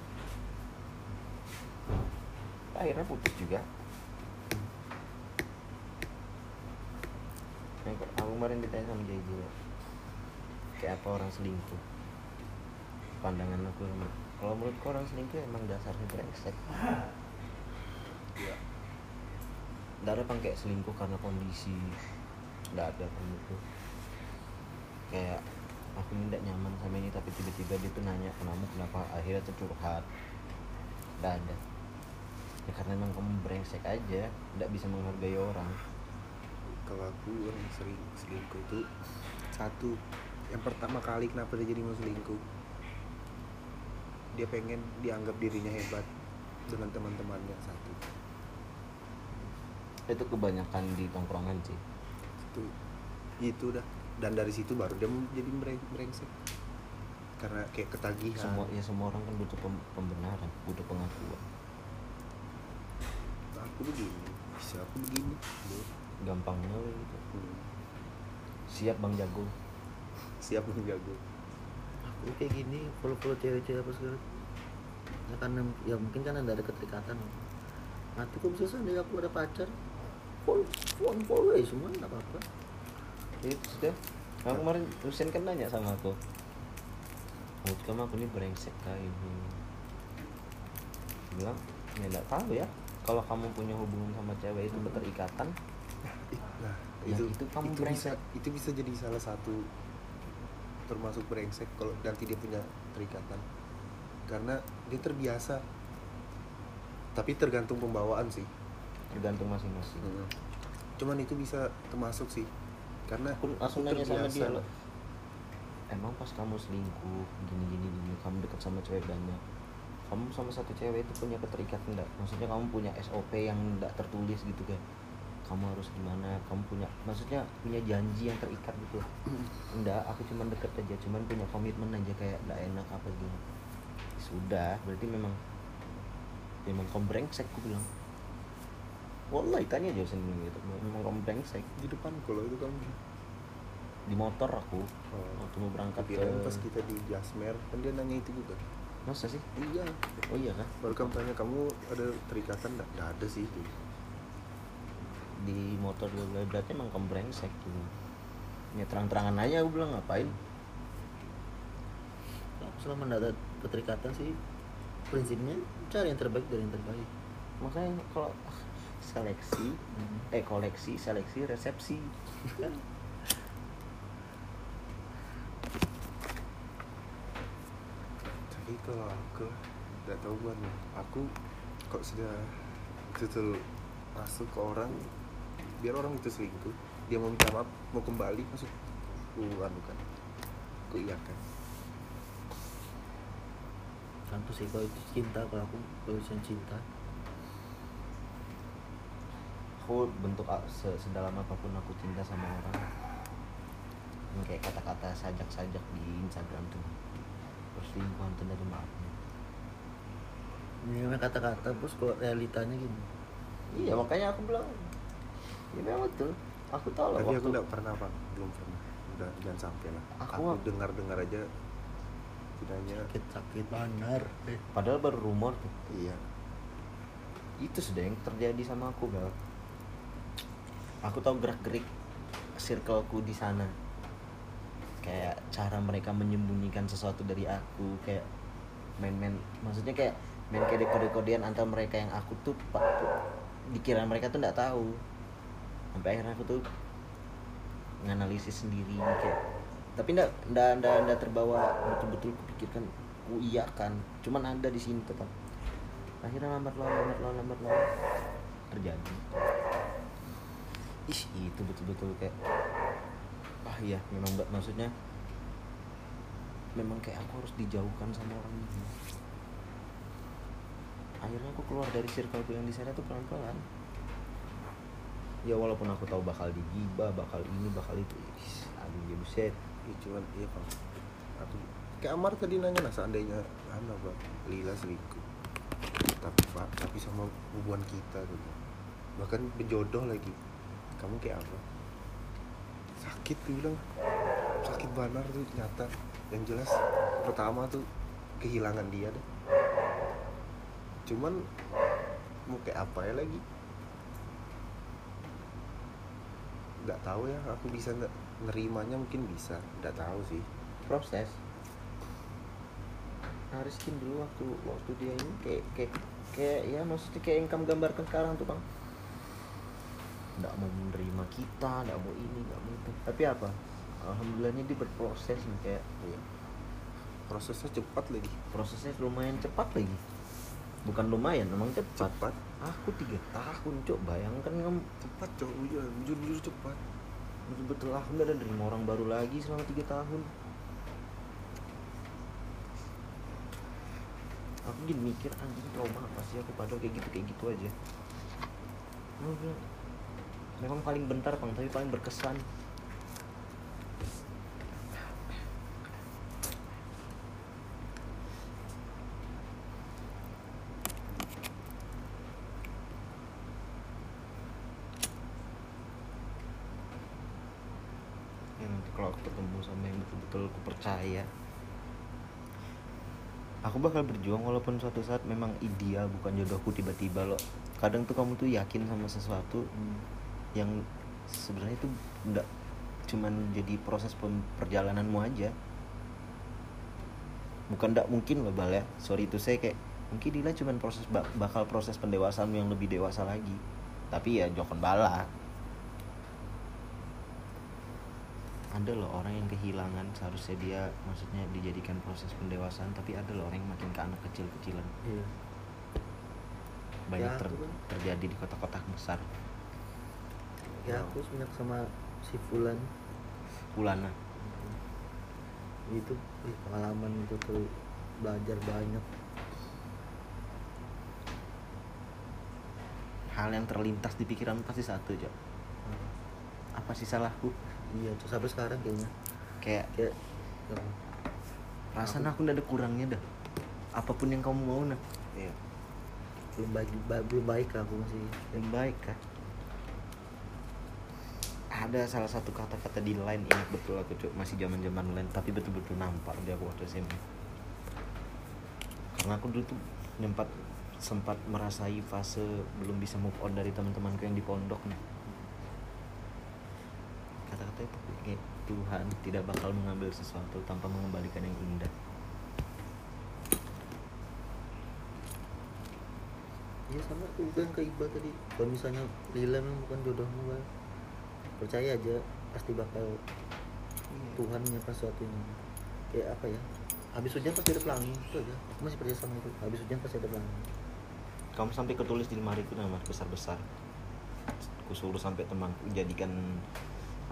akhirnya putus juga. Kok aku kemarin ditanya sama JJ kayak apa orang selingkuh? Pandangan aku kalau menurut orang selingkuh emang dasarnya brengsek? Nggak ada pakai selingkuh karena kondisi. Nggak ada itu. Kayak aku nggak nyaman sama ini tapi tiba-tiba dia tuh nanya kamu kenapa? Akhirnya tuh curhat. Nggak ada. Ya karena emang kamu brengsek aja nggak bisa menghargai orang. Kalau aku orang sering selingkuh itu satu yang pertama kali kenapa dia jadi mau selingkuh dia pengen dianggap dirinya hebat dengan teman-temannya satu. Itu kebanyakan di tongkrongan sih. Itu itu dah. Dan dari situ baru dia jadi brengsek karena kayak ketagihan. Semua ya semua orang kan butuh pem- pembenaran butuh pengakuan. Aku begini bisa aku begini. Gampangnya gitu Hmm. siap bang jago. Siap menjago aku kayak gini follow follow cewek-cewek apa segala. Ya karena ya mungkin kan ada keterikatan nanti kok bisa sendiri aku ada pacar. Follow follow follow aja semua nggak apa-apa. Itu sudah aku kemarin Husen kan nanya sama aku. Menurut kamu aku ini brengsek kah ini? Dia bilang ya nggak tahu ya. Kalau kamu punya hubungan sama cewek itu keterikatan. Nah Ya, itu itu kamu itu bisa brengsek. itu bisa jadi salah satu termasuk brengsek kalau nanti dia punya terikatan karena dia terbiasa. Tapi tergantung pembawaan sih. Tergantung masing-masing. Hmm. cuman itu bisa termasuk sih. Karena aku langsung nanya sama dia loh. Emang pas kamu selingkuh gini gini gini kamu deket sama cewek banyak kamu sama satu cewek itu punya keterikatan enggak maksudnya kamu punya SOP yang enggak tertulis gitu kan kamu harus gimana kamu punya maksudnya punya janji yang terikat gitu enggak aku cuman deket aja cuman punya komitmen aja kayak enggak enak apa gini. Sudah berarti memang memang kamu brengsek aku bilang. Wallahi tanya aja sendiri gitu. Memang kamu brengsek. Di depan kalau itu kamu. Di motor aku oh, waktu mau berangkat ke kirain pas kita di Jasmer kan dia nanya itu juga. Masa sih? Iya. Oh iya kan baru kamu tanya kamu ada terikatan nggak? Nggak ada sih di motor gue bilang berarti emang kamu brengsek gitu ya terang-terangan aja aku bilang ngapain? Aku selama nggak ada keterikatan sih prinsipnya cari yang terbaik dari yang terbaik. Makanya kalau seleksi eh koleksi seleksi resepsi. Kan? Tapi kalau aku nggak tahu kan aku kok sudah betul masuk ke orang biar orang itu selingkuh dia mau minta maaf mau kembali masuk. Aku anu kan. Aku iya kan. Tentu sih kalau itu cinta kalau aku urusan cinta. Aku bentuk a- se- sedalam apa pun aku cinta sama orang. Yang kayak kata-kata sajak-sajak di Instagram tuh. Perselingkuhan tuh dari maafnya ini memang kata-kata bos kalau realitanya gini. Iya makanya aku bilang ya memang betul aku tahu lah tapi aku nggak pernah bang belum pernah. Udah jangan sampai lah. Aku- aku, dengar dengar aja. Tidaknya sakit sakit benar eh, padahal baru rumor tuh. Iya. Itu sudah yang terjadi sama aku Bel. Aku tahu gerak gerik circleku di sana. Kayak cara mereka menyembunyikan sesuatu dari aku kayak main-main maksudnya kayak main kayak kode-kodean antara mereka yang aku tuh pak dikira mereka tuh nggak tahu sampai akhirnya aku tuh nganalisis sendiri kayak tapi ndak ndak ndak ndak terbawa betul-betul kupikirkan ku iya kan cuman ada di sini tetap. Akhirnya lambat laun lambat laun lambat laun terjadi. Ih itu betul-betul kayak ah iya memang mbak maksudnya memang kayak aku harus dijauhkan sama orang ini. Akhirnya aku keluar dari circle yang di sana tuh pelan-pelan ya walaupun aku tahu bakal digibah bakal ini bakal itu. Ih, aduh ya buset. Iya cuman iya bang aku kayak Amar tadi nanya lah seandainya anu bang Lila selingkuh. Tapi pak tapi sama hubungan kita tuh bahkan berjodoh lagi. Kamu kayak apa? Sakit tuh bilang. Sakit banar tuh nyata. Yang jelas pertama tuh kehilangan dia deh. Cuman mau kayak apa ya lagi nggak tahu ya aku bisa nggak nerimanya mungkin bisa nggak tahu sih. Proses. Ariskin dulu waktu waktu dia ini kayak kayak kayak ya maksudnya kayak yang kamu gambarkan sekarang tuh bang. Nggak mau menerima kita nggak mau ini nggak mau itu. Tapi apa? Alhamdulillahnya dia berproses nih kayak Iya. prosesnya cepat lagi. Prosesnya lumayan cepat lagi bukan lumayan emang cepat cepat aku tiga tahun cok bayangkan kamu cepat cok jujur jujur, jujur cepat. Betul-betul aku nggak ada nerima orang baru lagi selama tiga tahun. Aku jadi mikir anjing trauma apa sih? Aku padahal kayak gitu kayak gitu aja. Memang paling bentar bang tapi paling berkesan ya nanti kalau aku ketemu sama yang betul-betul aku bakal berjuang walaupun suatu saat memang ideal bukan jodohku tiba-tiba loh kadang tuh kamu tuh yakin sama sesuatu yang sebenarnya itu enggak cuman jadi proses perjalananmu aja. Bukan enggak mungkin loh bal ya. Sorry itu saya kayak mungkin Dila cuman proses ba- bakal proses pendewasaanmu yang lebih dewasa lagi. Tapi ya jokon bala ada loh orang yang kehilangan seharusnya dia maksudnya dijadikan proses pendewasaan tapi ada loh orang yang makin ke anak kecil-kecilan. Iya. Banyak Ya, ter- aku kan. terjadi di kota-kota besar. Ya aku semenjak sama si Fulan. Pulana itu ih, pengalaman itu tuh belajar banyak. Hal yang terlintas di pikiran pasti satu Jok apa sih salahku iya tuh sampai sekarang kayaknya. Kayak kayak ya, perasaan aku udah ada kurangnya dah. Apa pun yang kamu mau nah. Iya. Belum baik ba- belum baik lah aku masih. Yang baik kan ada salah satu kata-kata di line ingat betul aku Cuk. masih zaman zaman line tapi betul-betul nampak di aku waktu SMA karena aku dulu tuh sempat sempat merasai fase belum bisa move on dari teman-temanku yang di pondok nih kata-kata itu kayak Tuhan tidak bakal mengambil sesuatu tanpa mengembalikan yang indah. Iya sama aku kan ke Iqbal tadi. Kalau misalnya Lila memang bukan jodohmu kan percaya aja pasti bakal Tuhan menyiapkan sesuatu yang kayak apa ya? Habis hujan pasti ada pelangi itu aja aku masih percaya sama itu. Habis hujan pasti ada pelangi. Kamu sampai ketulis di lemari itu nama besar-besar. Aku suruh sampai temanku jadikan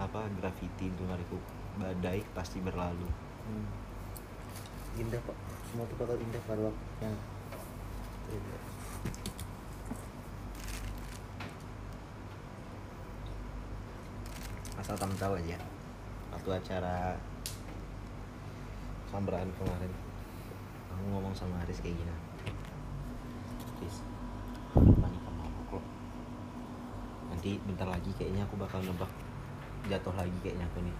apa graffiti di lemariku badai pasti berlalu. Hmm. indah pak. Semua itu bakal indah pada waktunya asal kamu tahu aja waktu acara samberan kemarin aku ngomong sama Aris kayak gini. Aris banyak yang mabuk loh nanti bentar lagi kayaknya aku bakal nebak jatuh lagi kayaknya aku nih.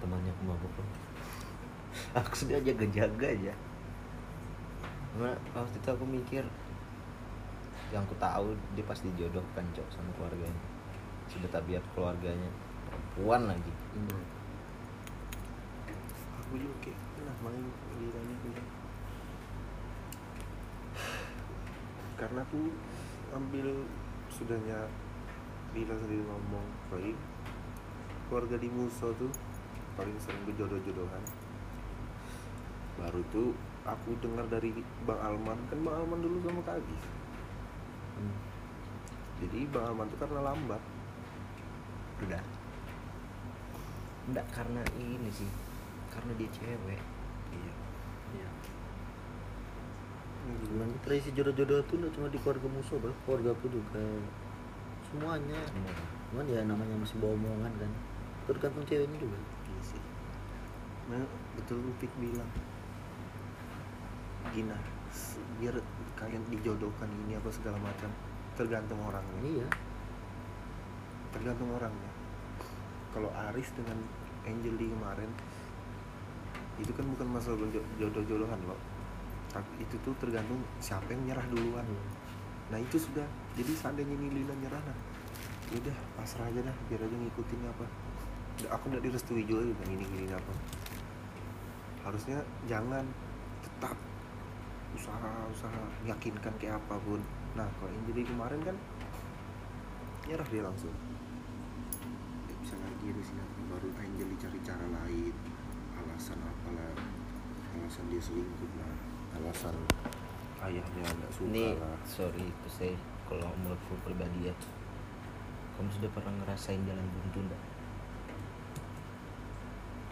Temannya aku mabuk loh aku sudah jaga jaga aja. Karena waktu itu aku mikir yang aku tahu dia pasti jodohkan cok sama keluarganya. Sudah tabiat keluarganya. Perempuan lagi. Indah aku juga kayak pernah main gilanya gitu karena aku ambil sudahnya Bila sendiri ngomong baik keluarga di Muso tuh paling sering berjodoh-jodohan baru tuh aku dengar dari Bang Alman kan Bang Alman dulu sama Kak Agis hmm. jadi Bang Alman tuh karena lambat udah enggak karena ini sih karena dia cewek iya iya Cuman tradisi jodoh-jodoh tuh cuma di keluarga musuh, bro. keluarga aku juga semuanya. Semua. Cuman ya namanya masih bawa omongan kan. Tergantung ceweknya juga. Iya sih. Nah, betul Upik bilang. Gina, biar kalian dijodohkan ini apa segala macam tergantung orangnya. Iya. Tergantung orangnya. Kalau Aris dengan Angeli kemarin itu kan bukan masalah jo- jodoh-jodohan loh. Tapi itu tuh tergantung siapa yang nyerah duluan. Nah itu sudah. Jadi seandainya ini Lila nyerah nah, udah pasrah aja dah, biar aja ngikutin apa. Aku nggak direstui juga dengan ini gini apa. Harusnya jangan tetap usaha-usaha meyakinkan kayak apa pun. Nah kalau Angeli kemarin kan nyerah dia langsung. Nggak bisa lagi di sini baru Angeli cari cara lain alasan apalah alasan dia selingkuh lah alasan ayahnya nggak suka ini lah. sorry itu saya kalau menurutku pribadi ya. Kamu sudah pernah ngerasain jalan buntu enggak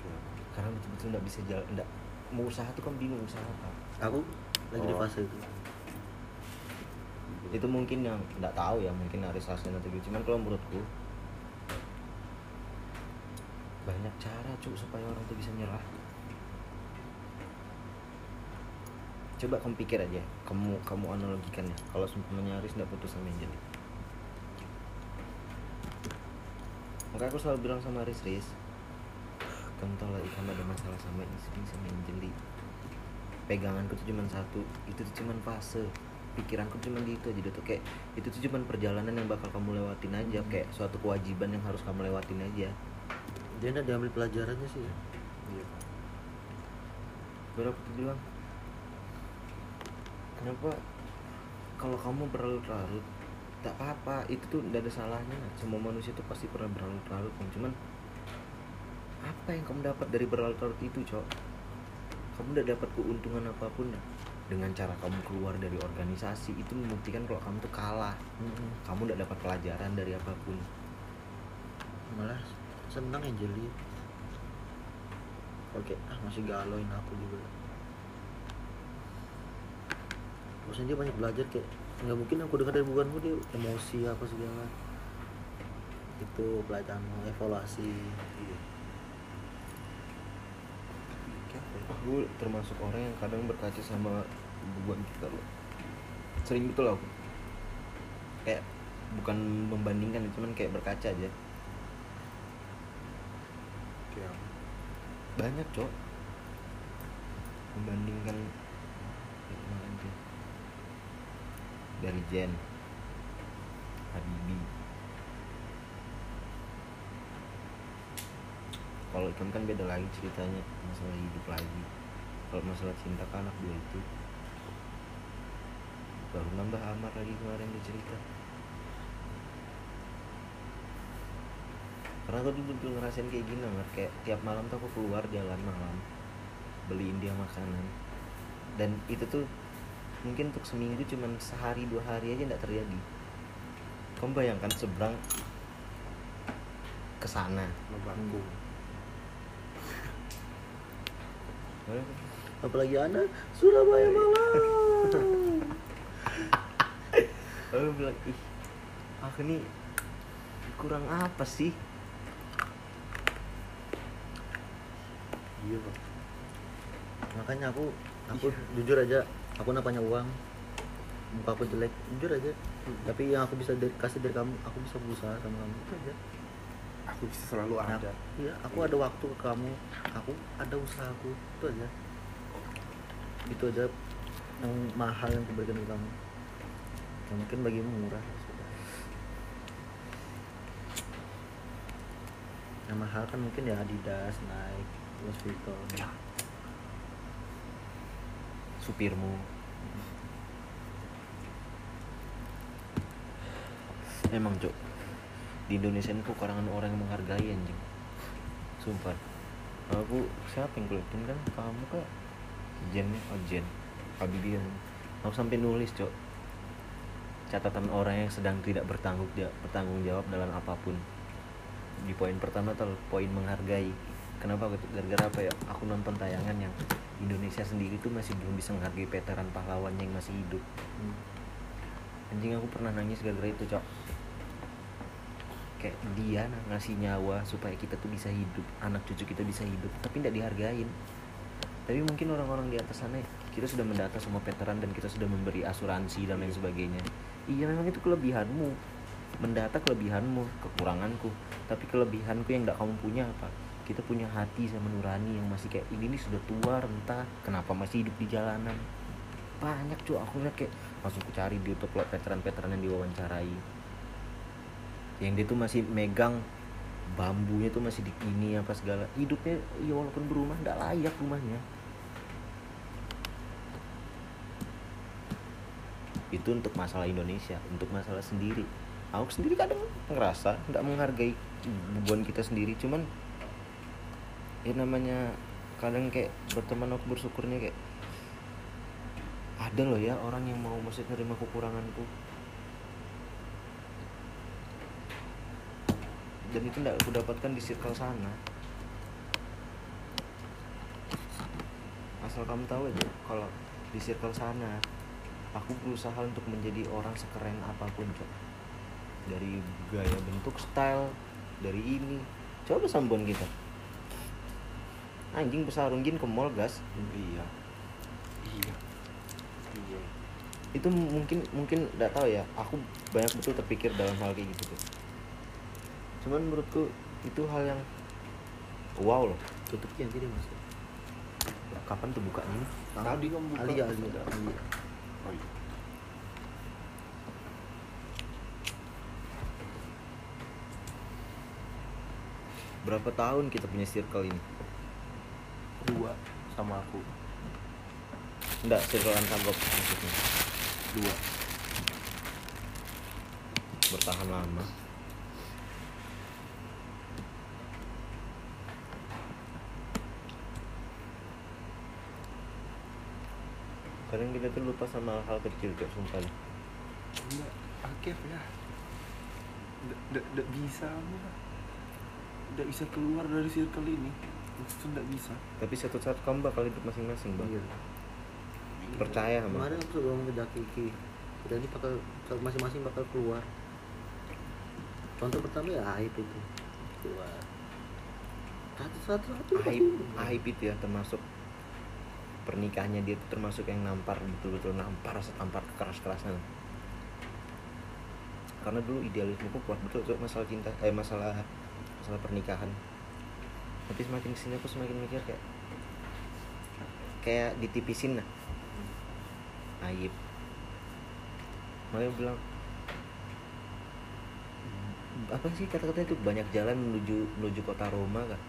Kayak, karena betul-betul nggak bisa jalan enggak mau usaha tuh kamu bingung usaha apa. Aku lagi di Oh. fase itu. Itu mungkin yang nggak tahu ya mungkin Aris rasain atau gitu. Cuman kalau menurutku banyak cara cuk supaya orang tuh bisa nyerah. Coba kamu pikir aja kamu kamu analogikan ya kalau seumpamanya Aris nggak putus sama Angel maka aku selalu bilang sama Aris Riz kamu tahu lah kamu ada masalah sama istri sama Angeli. Peganganku tuh cuma satu itu tuh cuma fase. Pikiranku cuma di itu aja tuh kayak itu tuh cuma perjalanan yang bakal kamu lewatin aja kayak suatu kewajiban yang harus kamu lewatin aja. Dia udah diambil pelajarannya sih ya? Iya. baru aku tuh bilang kenapa kalau kamu berlarut-larut tak apa-apa itu tuh tidak ada salahnya. Semua manusia tuh pasti pernah berlarut-larut cuman apa yang kamu dapat dari berlarut-larut itu cok? Kamu udah dapat keuntungan apa pun. Dengan cara kamu keluar dari organisasi itu membuktikan kalau kamu tuh kalah. Kamu udah dapat pelajaran dari apa pun. Malah senang Angeli oke ah masih galoin aku juga. Maksudnya dia banyak belajar kayak nggak mungkin aku dengar dari bukanmu dia emosi apa segala. Itu pelajaran evaluasi. iya. Kayak apa ya? Gue termasuk orang yang kadang berkaca sama hubungan kita loh. Sering gitu loh aku. Kayak bukan membandingkan cuman kayak berkaca aja. Banyak cok. Membandingkan dari Jen Habibi. Kalau Ikam kan beda lagi ceritanya masalah hidup lagi kalau masalah cinta ke anak dua itu baru nambah amar lagi kemarin dia cerita. Karena aku dulu dulu ngerasain kayak gini Mar. kayak tiap malam tuh aku keluar jalan malam beliin dia makanan. Dan itu tuh mungkin untuk seminggu cuman sehari dua hari aja nggak terjadi. Kamu bayangkan seberang ke sana apalagi anda Surabaya malam Aku bilang ih aku nih kurang apa sih? Iya pak makanya aku aku jujur aja aku napanya uang muka aku jelek jujur aja. Tapi yang aku bisa dari- kasih dari kamu aku bisa berusaha sama kamu itu aja. Aku bisa selalu Nah, ada. iya aku ada waktu ke kamu aku ada usahaku itu aja itu aja yang mahal yang kuberikan ke kamu. Yang mungkin bagimu murah. Ya sudah. yang mahal kan mungkin ya Adidas, Nike, Louis Vuitton. Supirmu. Emang cok di Indonesia ini kekurangan orang yang menghargai anjing. Sumpah. Aku siapa yang kulitin kan? Kamu kak Jen oh Jen. Kan. aku sampai nulis cok. Catatan orang yang sedang tidak bertanggung jawab, bertanggung jawab dalam apa pun. Di poin pertama tuh poin menghargai. Kenapa gara-gara apa ya? Aku nonton tayangan yang Indonesia sendiri tuh masih belum bisa menghargai veteran pahlawannya yang masih hidup. Hmm. anjing aku pernah nangis gara-gara itu cok. Kayak dia ngasih nyawa supaya kita tuh bisa hidup anak cucu kita bisa hidup tapi tidak dihargain tapi mungkin orang-orang di atas sana kita sudah mendata semua veteran dan kita sudah memberi asuransi dan lain sebagainya. Iya memang itu kelebihanmu. Mendata kelebihanmu kekuranganku. Tapi kelebihanku yang tidak kamu punya apa? Kita punya hati sama nurani yang masih kayak ini nih sudah tua rentah. Kenapa masih hidup di jalanan? Banyak cuy aku lihat kayak langsung ku cari di YouTube veteran-veteran yang diwawancarai. Yang dia tuh masih megang bambunya tuh masih di ini apa segala. Hidupnya ya walaupun berumah nggak layak rumahnya itu untuk masalah Indonesia untuk masalah sendiri. Aku sendiri kadang ngerasa nggak menghargai hubungan kita sendiri cuman ya namanya kadang kayak berteman aku bersyukurnya kayak ada loh ya orang yang mau masih nerima kekuranganku dan itu tidak aku dapatkan di circle sana. Asal kamu tahu aja kalau di circle sana aku berusaha untuk menjadi orang sekeren apa pun cok dari gaya bentuk style dari ini. Coba sambungan kita. Anjing besar ke mall gas. Iya. Iya. Iya. Itu mungkin mungkin nggak tahu ya. Aku banyak betul terpikir dalam hal kayak gitu tuh cuman menurutku itu hal yang wow loh. Tutupnya gini mas. Kapan tuh bukanya? Ini? Tadi kamu buka. Alia. Alia Berapa tahun kita punya circle ini? Dua sama aku. Enggak circle antagop maksudnya. Dua. Bertahan lama kadang kita tuh lupa sama hal-hal kecil kayak sumpah deh. enggak akif ya. Tidak bisa tidak bisa keluar dari circle ini. Itu tidak bisa. Tapi satu saat kamu bakal hidup masing-masing bang. Iya. Percaya sama kemarin aku ngomong ke Daki Ki kita ini bakal masing-masing bakal keluar. Contoh pertama ya aib itu. Keluar satu satu satu aib aib itu ya termasuk pernikahannya dia tuh termasuk yang nampar betul-betul nampar setampar keras-kerasan karena dulu idealismeku kuat betul tuh masalah cinta eh masalah masalah pernikahan. Tapi semakin ke sini aku semakin mikir kayak kayak ditipisin lah. Aib. Makanya bilang apa sih kata-kata itu? Banyak jalan menuju menuju kota Roma kan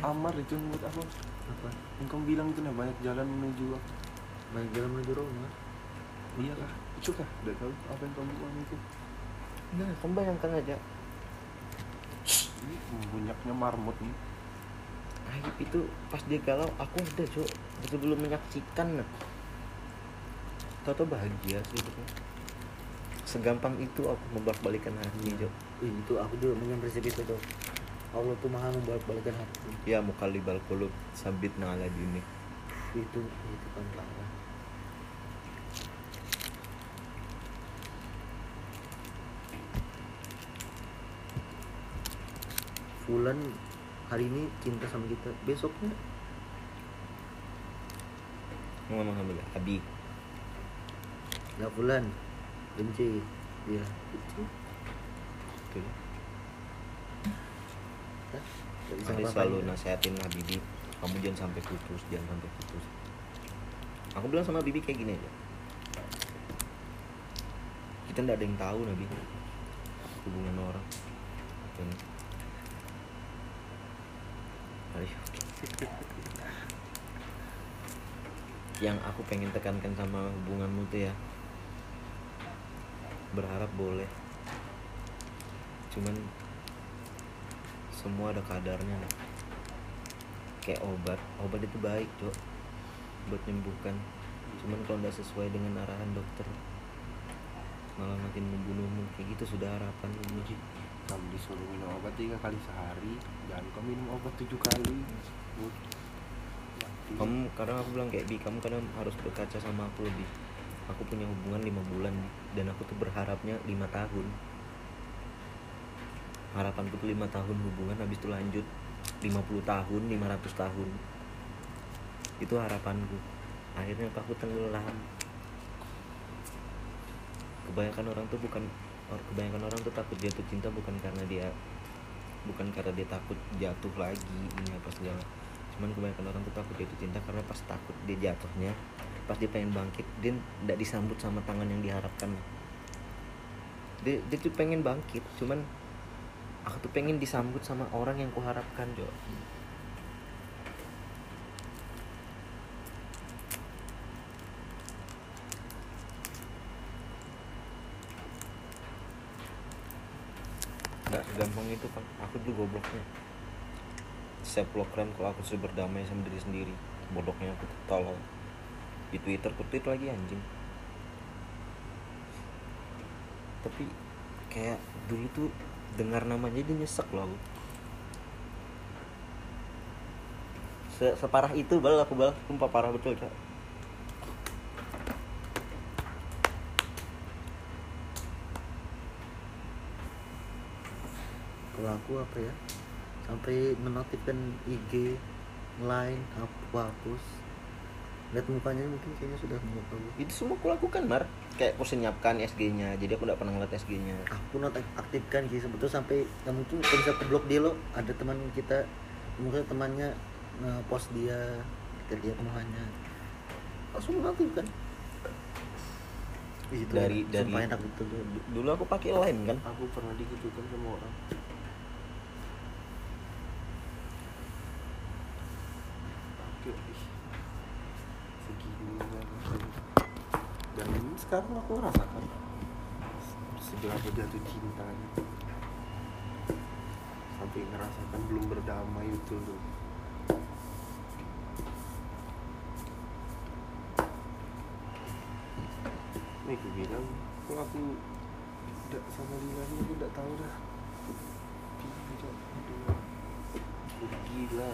Amar itu menurut aku apa? Yang kamu bilang itu nah banyak jalan menuju apa? banyak jalan menuju Roma iya kah? Itu kah? Tidak tahu apa yang kamu bilang itu? Nah kamu bayangkan aja. Ini banyaknya marmut nih. Aib itu pas dia galau aku ada cok betul belum menyaksikan nah Toto bahagia sih gitu. Segampang itu aku membalik-balikan hati cok Ih, itu aku juga prinsip itu tuh Allah tuh maha membolak-balikan hati Ya mukalibal kulub sabit nala dini. Itu itu kan parah Fulan hari ini cinta sama kita. Besoknya? Mau ngomong sama dia? Abi. Nggak Fulan. Benci dia. Benci Tuh. Ari apa-apain. selalu nasehatin Habibi Kamu jangan sampai putus Jangan sampai putus. Aku bilang sama Bibi kayak gini aja. Kita nggak ada yang tahu Nabi Hubungan orang. Dan. Yang aku pengen tekankan sama hubunganmu tuh ya. Berharap boleh. Cuman semua ada kadarnya nih kayak obat. Obat itu baik cok buat menyembuhkan cuman kalau nggak sesuai dengan arahan dokter malah makin membunuhmu. Kayak gitu sudah harapan Ji. kamu disuruh minum obat tiga kali sehari jangan kamu minum obat tujuh kali. Kamu kadang aku bilang kayak bi kamu kadang harus berkaca sama aku lebih aku punya hubungan lima bulan dan aku tuh berharapnya lima tahun harapanku tuh lima tahun hubungan habis itu lanjut 50 tahun 500 tahun. Itu harapanku. Akhirnya aku tenggelam kebanyakan orang tuh bukan kebanyakan orang tuh takut jatuh cinta bukan karena dia bukan karena dia takut jatuh lagi ini apa segala. Cuman kebanyakan orang tuh takut jatuh cinta karena pas takut dia jatuhnya pas dia pengen bangkit dia tidak disambut sama tangan yang diharapkan. Dia, dia tuh pengen bangkit cuman aku tuh pengen disambut sama orang yang kuharapkan Jo. Nggak segampang itu kan aku tuh gobloknya. Saya program kalau aku sudah berdamai sama diri sendiri bodohnya aku tolol. Di twitter ku tweet lagi anjing. Tapi kayak dulu tuh dengar namanya aja nyesek loh. Se separah itu bal aku bal. Sumpah parah betul cak. Kalau aku apa ya? Sampai menotifkan IG line aku hapus lihat mukanya mungkin kayaknya sudah tahu itu semua aku lakukan mar. Kayak aku senyapkan SG nya jadi aku nggak pernah ngeliat SG nya aku not aktifkan sih sebetulnya sampai ya mungkin kalau bisa blok dia lo. Ada teman kita mungkin temannya post dia kita lihat mukanya. Langsung aktifkan. Itu Dari- dari- enak gitu dulu aku pakai line kan? Aku pernah digitukan sama orang Oke, ih, segini banget. dan sekarang aku rasakan. Seberapa jatuh cintanya. Sampai ngerasakan belum berdamai itu tuh Nih aku bilang kalau aku tidak sama lagi? Aku tidak tahu dah. Tidak gila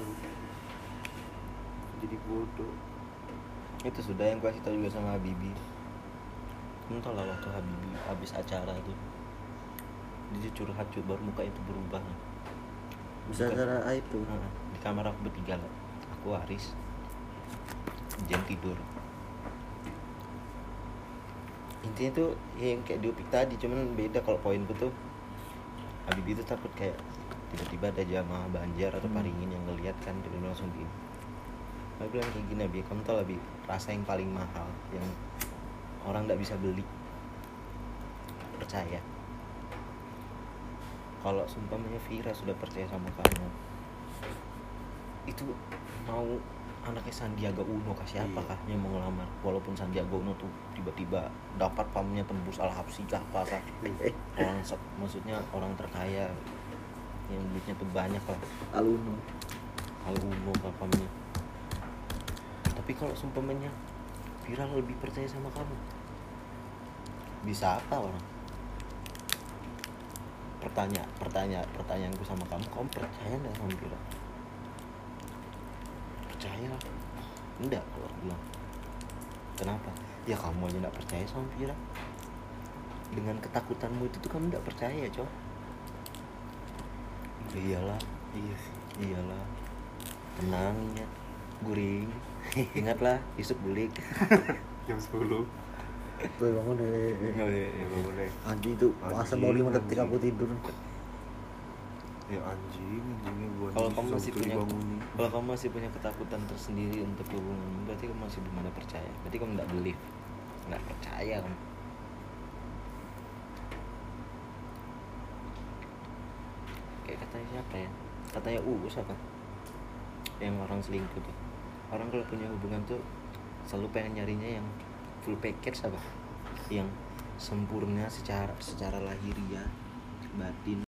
jadi bodoh. Itu sudah yang kasih tau juga sama Habibi kamu tau lah waktu Habibi habis acara tuh dia curhat cuy baru muka itu berubah. Bisa aib tuh. Heeh, di kamar aku bertiga lah. Aku Aris Jen tidur. Intinya tuh ya yang kayak diopik tadi cuman beda kalau poinku tuh. Habibi itu takut kayak tiba-tiba ada jamaah Banjar atau Hmm. Paringin yang ngeliat kan dia langsung di Aku bilang kayak gini Abi, kamu tau lebih rasa yang paling mahal yang orang nggak bisa beli. Percaya. Kalau sumpahnya Vira sudah percaya sama kamu itu mau anaknya Sandiaga Uno kasih apa Iya. kah yang mau ngelamar? Walaupun Sandiaga Uno tuh tiba-tiba dapat pamnya tembus al habsi kah apa kah? Orang maksudnya orang terkaya yang duitnya tuh banyak lah. Aluno. Al Uno kah pamnya tapi kalau sumpahnya Vira lebih percaya sama kamu. Bisa apa orang? Pertanyaan pertanyaan pertanyaanku sama kamu kamu percaya nggak sama Vira? Percaya lah. Enggak kalau bilang. Kenapa? Ya kamu aja nggak percaya sama Vira. Dengan ketakutanmu itu tuh kamu nggak percaya coy iyalah iya iyalah. Tenang ya guring ingatlah isuk bulik. Jam 10 tuh bangun deh ya boleh anjing itu masa mau lima detik Anjing. aku tidur. Ya anjing anjingnya gua kalau kamu masih punya kalau kamu masih punya ketakutan tersendiri untuk hubungan berarti kamu masih belum ada percaya. Berarti kamu nggak believe. Nggak percaya kamu. Kayak katanya siapa ya? Katanya uus apa? Yang orang selingkuh tuh orang kalau punya hubungan tuh selalu pengen nyarinya yang full package apa? Yang sempurna secara secara lahiriah batin.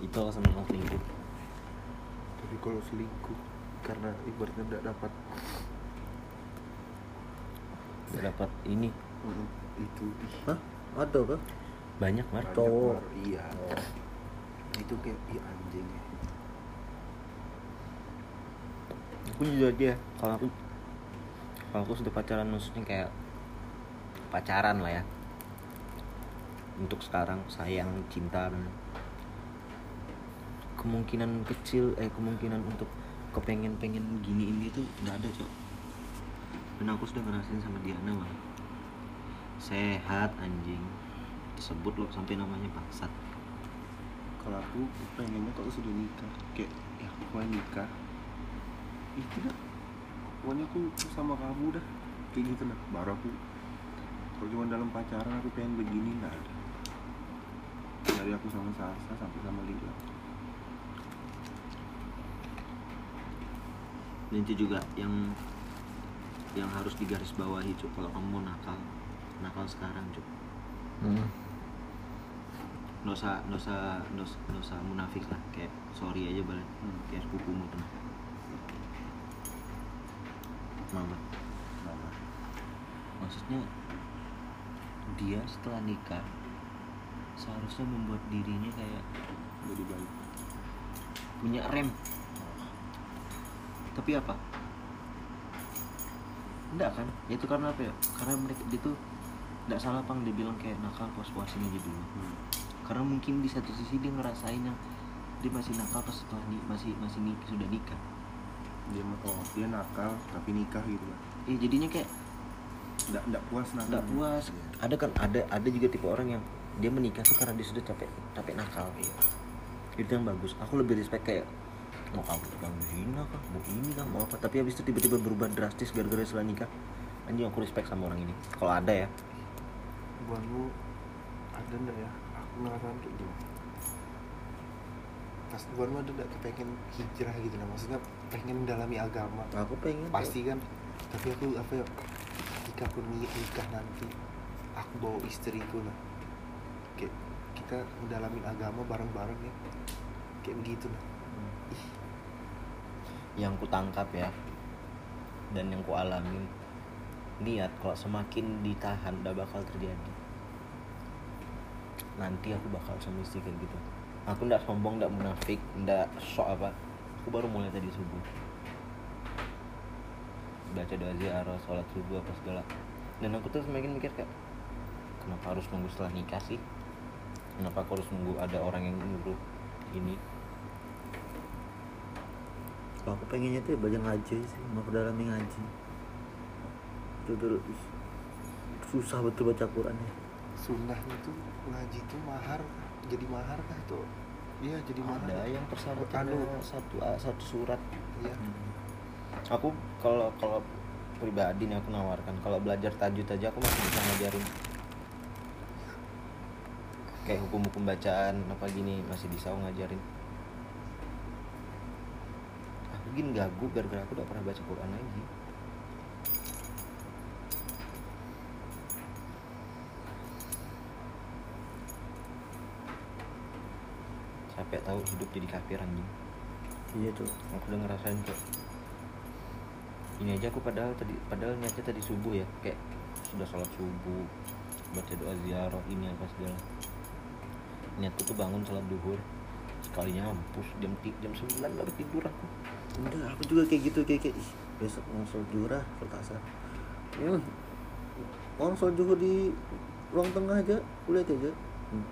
Itu alasan orang selingkuh. Tapi kalau selingkuh karena ibaratnya tidak dapat. Nggak dapat ini. Mm, itu. Hah? Ada kah? Banyak mar. Banyak Cowok. Mar. iya. Itu kayak iya anjing ya aku jujur aja kalau aku kalau aku sudah pacaran maksudnya kayak pacaran lah ya. Untuk sekarang sayang cinta dan kemungkinan kecil eh kemungkinan untuk kepengen pengen gini ini tuh nggak ada cok. Dan aku sudah ngerasain sama Diana bang. Sehat anjing. Disebut loh sampai namanya bangsat. Kalau aku pengennya kalau sudah nikah kayak ya aku nikah itu dah. Pokoknya aku sama kamu dah. Kayak gitu lah baru aku kalau cuma dalam pacaran aku pengen begini nggak ada. Dari aku sama Sasa sampai sama Lila. Dan itu juga yang yang harus digaris bawahi cuk kalau kamu nakal. Nakal sekarang cuk. Hmm. nggak usah, nggak usah munafik lah. Kayak sorry aja balik. Hmm. kayak sepupumu tuh mama. Mama. maksudnya dia setelah nikah seharusnya membuat dirinya kayak Jadi baik. punya rem. Tapi apa? Enggak kan? Ya itu karena apa ya? Karena mereka dia tuh enggak salah pang. Dia bilang kayak nakal puas-puasin aja dulu Hmm. karena mungkin di satu sisi dia ngerasain yang dia masih nakal pas setelah ni masih masih nik sudah nikah Dia oh dia nakal tapi nikah gitu kan. eh jadinya kayak Nggak nggak puas nakal. nggak puas. Iya. ada kan ada ada juga tipe orang yang dia menikah tuh karena dia sudah capek capek nakal Iya. itu yang bagus. Aku lebih respect kayak mau kamu kamu zina kah? Mau ini kah? Mau apa? Tapi habis itu tiba-tiba berubah drastis gara-gara setelah nikah. Anjing aku respect sama orang ini. Kalau ada ya. Buatmu ada ndak ya? Aku ngerasain kayak gini pas buatmu ada ndak kepengen hijrah gitu nah maksudnya pengen mendalami agama. Aku pengen pasti kan tapi aku apa ya ketika aku ni- nikah nanti aku bawa istriku nah kayak kita mendalami agama bareng-bareng ya. Kayak begitu nah yang ku tangkap ya dan yang ku alami lihat kalau semakin ditahan udah bakal terjadi. Nanti aku bakal sama istri kayak gitu aku ndak sombong ndak munafik ndak sok apa. Aku baru mulai tadi subuh. Baca doa ziarah sholat subuh apa segala. Dan aku tuh semakin mikir kayak kenapa harus nunggu setelah nikah sih? Kenapa aku harus nunggu ada orang yang nyuruh ini? Kalau aku pengennya tuh ya belajar ngaji sih mau kedalami ngaji. Itu tuh ih, susah betul baca Qurannya sunnahnya tuh ngaji tuh mahar jadi mahar kah tuh iya jadi mahar. Ada yang persyaratannya Anu. satu a satu surat. Iya. Aku kalau kalau pribadi nih aku nawarkan kalau belajar tajwid aja aku masih bisa ngajarin. Kayak hukum-hukum bacaan apa gini masih bisa aku ngajarin. Aku gini gagu gara-gara aku udah pernah baca Quran lagi sampai tahu hidup jadi kafir anjing. Iya tuh aku udah ngerasain kok ini aja aku padahal tadi padahal niatnya tadi subuh ya. Kayak sudah sholat subuh baca doa ziarah ini apa segala. Niatku tuh bangun sholat duhur sekalinya mampus jam jam sembilan baru tidur aku. Enggak aku juga kayak gitu kayak, kayak besok mau sholat sholat asar. Ya orang sholat juhur di ruang tengah aja kulihat aja. Hmm.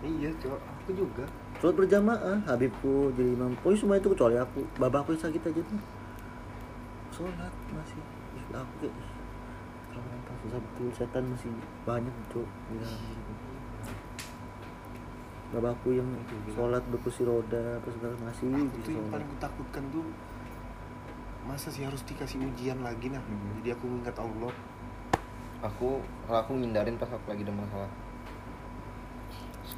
iya cok aku juga sholat berjamaah Habibku jadi imam. Pokoknya semua itu kecuali aku. Babakku yang sakit aja tuh. Sholat masih. Ih, aku kayak mental susah betul setan masih banyak di dalam diriku babakku yang sholat berkursi roda apa segala masih aku tuh yang paling kutakutkan tuh masa sih harus dikasih ujian lagi nah. Hmm. jadi aku ingat Allah. Aku aku ngindarin pas aku lagi ada masalah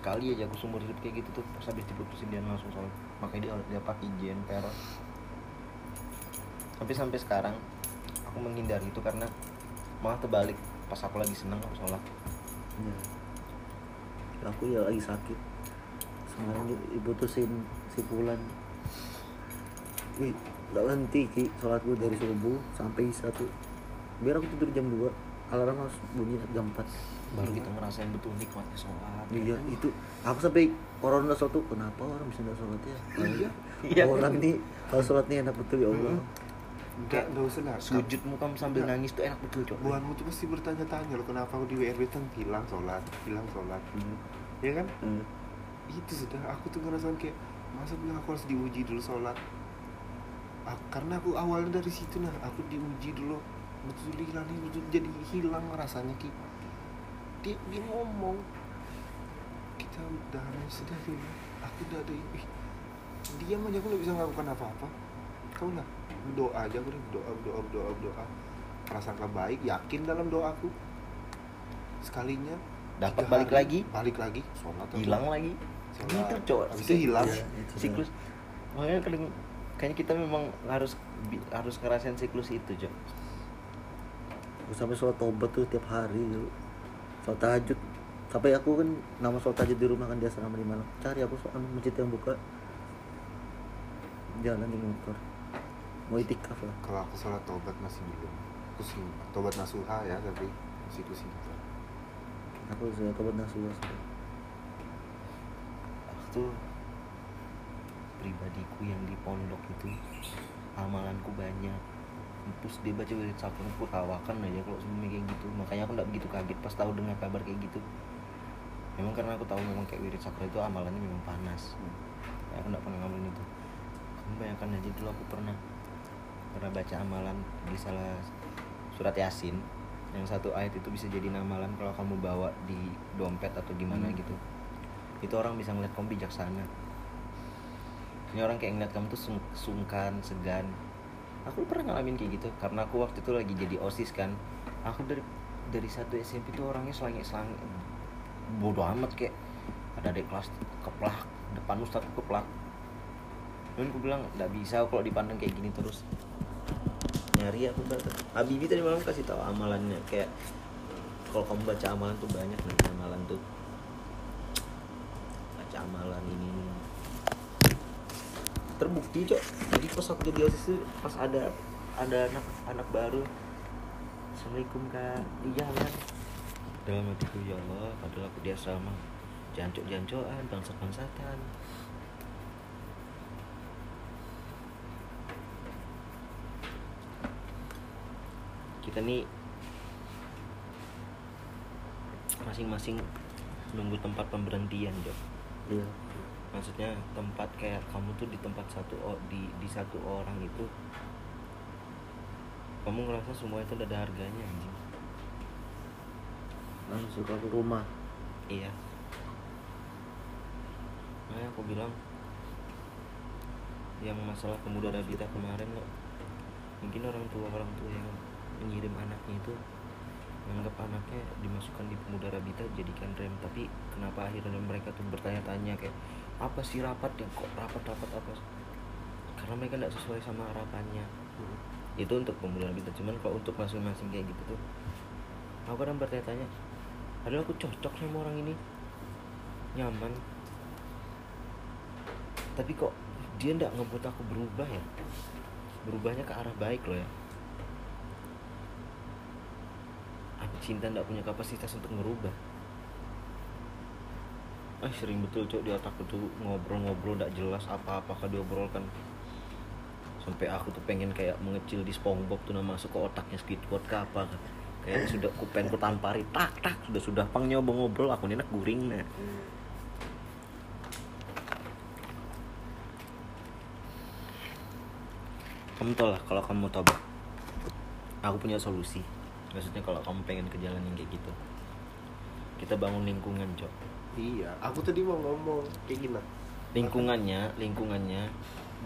sekali aja aku seumur hidup kayak gitu tuh pas habis diputusin dia langsung sholat makanya dia dia pakai izin perak tapi sampai sekarang aku menghindari itu karena malah terbalik pas aku lagi seneng aku sholat Ya. Aku ya lagi sakit. Semalam di- diputusin si Pulan. Wih, gak berhenti Ki sholat gue dari subuh sampai isya tuh. Biar aku tidur jam 2 Alarm harus bunyi jam 4 baru kita ngerasain betul nikmatnya sholat. Iya itu. Aku sampai orang udah sholat tuh Kenapa orang bisa gak sholat ya? Iya. Iya. Orang nih Kalau sholat nih enak betul ya Allah. Enggak enggak usah nah sujudmu kamu sambil Enggak. nangis tuh enak betul cok. Buanmu tuh pasti bertanya-tanya loh kenapa aku di WRB tuh hilang sholat hilang sholat. Hmm. ya kan? Hmm. itu sudah aku tuh ngerasain kayak masa bilang aku harus diuji dulu sholat? Ah, karena aku awalnya dari situ nah aku diuji dulu. Betul hilang nih betul jadi hilang rasanya ki dia dia ngomong kita udah sudah dulu aku udah ada ih, diam aja aku nggak bisa melakukan apa-apa. Kau lah doa aja aku doa doa doa doa. Prasangka baik yakin dalam doaku sekalinya Dapat balik hari, lagi? balik lagi sholat hilang lagi? Sholat. gitu Habis itu hilang. Iya, itu siklus. Makanya kadang kayaknya kita memang harus harus ngerasain siklus itu cok. Aku sampai sholat tobat tuh tiap hari dulu Sholat tahajud. Tapi aku kan nama sholat tahajud di rumah kan di asrama di mana cari aku soal masjid yang buka. Jalan di motor. Mau itikaf lah. Kalau aku sholat tobat masih belum. Aku sih tobat nasuha ya tapi masih ku simpan aku sudah tobat nasuha sudah. aku tuh pribadiku yang di pondok itu amalanku banyak terus dia baca wirid sakit aku tawakan aja kalau sebelumnya kayak gitu. Makanya aku nggak begitu kaget pas tahu dengar kabar kayak gitu. Memang karena aku tahu memang kayak wirid sakit itu amalannya memang panas. Ya, aku nggak pernah ngamalin itu. Kamu bayangkan aja dulu aku pernah pernah baca amalan di salah surat yasin yang satu ayat itu bisa jadi amalan kalau kamu bawa di dompet atau gimana Hmm. gitu. Itu orang bisa ngeliat kamu bijaksana. Ini orang kayak ngeliat kamu tuh sung- sungkan segan aku pernah ngalamin kayak gitu karena aku waktu itu lagi jadi osis kan. Aku dari dari satu SMP tuh orangnya selangit selangit bodoh amat kayak ada adik kelas keplak depan ustadz keplak. Dan aku bilang nggak bisa kalau dipandang kayak gini terus. Nyari aku kata Habibi tadi malam kasih tahu amalannya kayak kalau kamu baca amalan tuh banyak nih amalan tuh baca amalan ini. Terbukti cok. Jadi pas waktu di osis tuh pas ada ada anak anak baru. Assalamualaikum kak. Di jalan dalam hatiku ya Allah padahal aku di asrama. Jancok jancokan bangsat bangsatan kita nih masing-masing nunggu tempat pemberhentian Jok iya maksudnya tempat kayak kamu tuh di tempat satu di di satu orang itu kamu ngerasa semua itu udah ada harganya anjing. Langsung ke rumah. Iya. Makanya aku bilang yang masalah pemuda Rabita kemarin loh mungkin orang tua orang tua yang mengirim anaknya itu menganggap anaknya dimasukkan di pemuda Rabita jadikan rem. Tapi kenapa akhirnya mereka tuh bertanya-tanya kayak apa sih rapat yang kok rapat-rapat apa karena mereka tidak sesuai sama harapannya. Itu untuk pemuda Rabita cuman kalau untuk masing-masing kayak gitu tuh. Aku kadang bertanya-tanya padahal aku cocok sama orang ini. Nyaman. Tapi kok dia ndak ngebuat aku berubah ya? Berubahnya ke arah baik loh ya. Aku cinta ndak punya kapasitas untuk ngerubah ah sering betul cok di otakku tuh ngobrol-ngobrol ndak jelas apa-apa diobrolkan. Sampai aku tuh pengen kayak mengecil di SpongeBob tuh nama masuk ke otaknya Squidward ke apa kan kayak sudah ku pengen ku tampari tak tak sudah sudah pang nyoba ngobrol aku nih enak guring nah kamu tau lah kalau kamu tobat. Aku punya solusi. Maksudnya kalau kamu pengen ke jalan yang kayak gitu. Kita bangun lingkungan cok iya. Aku tadi mau ngomong kayak gini lingkungannya lingkungannya.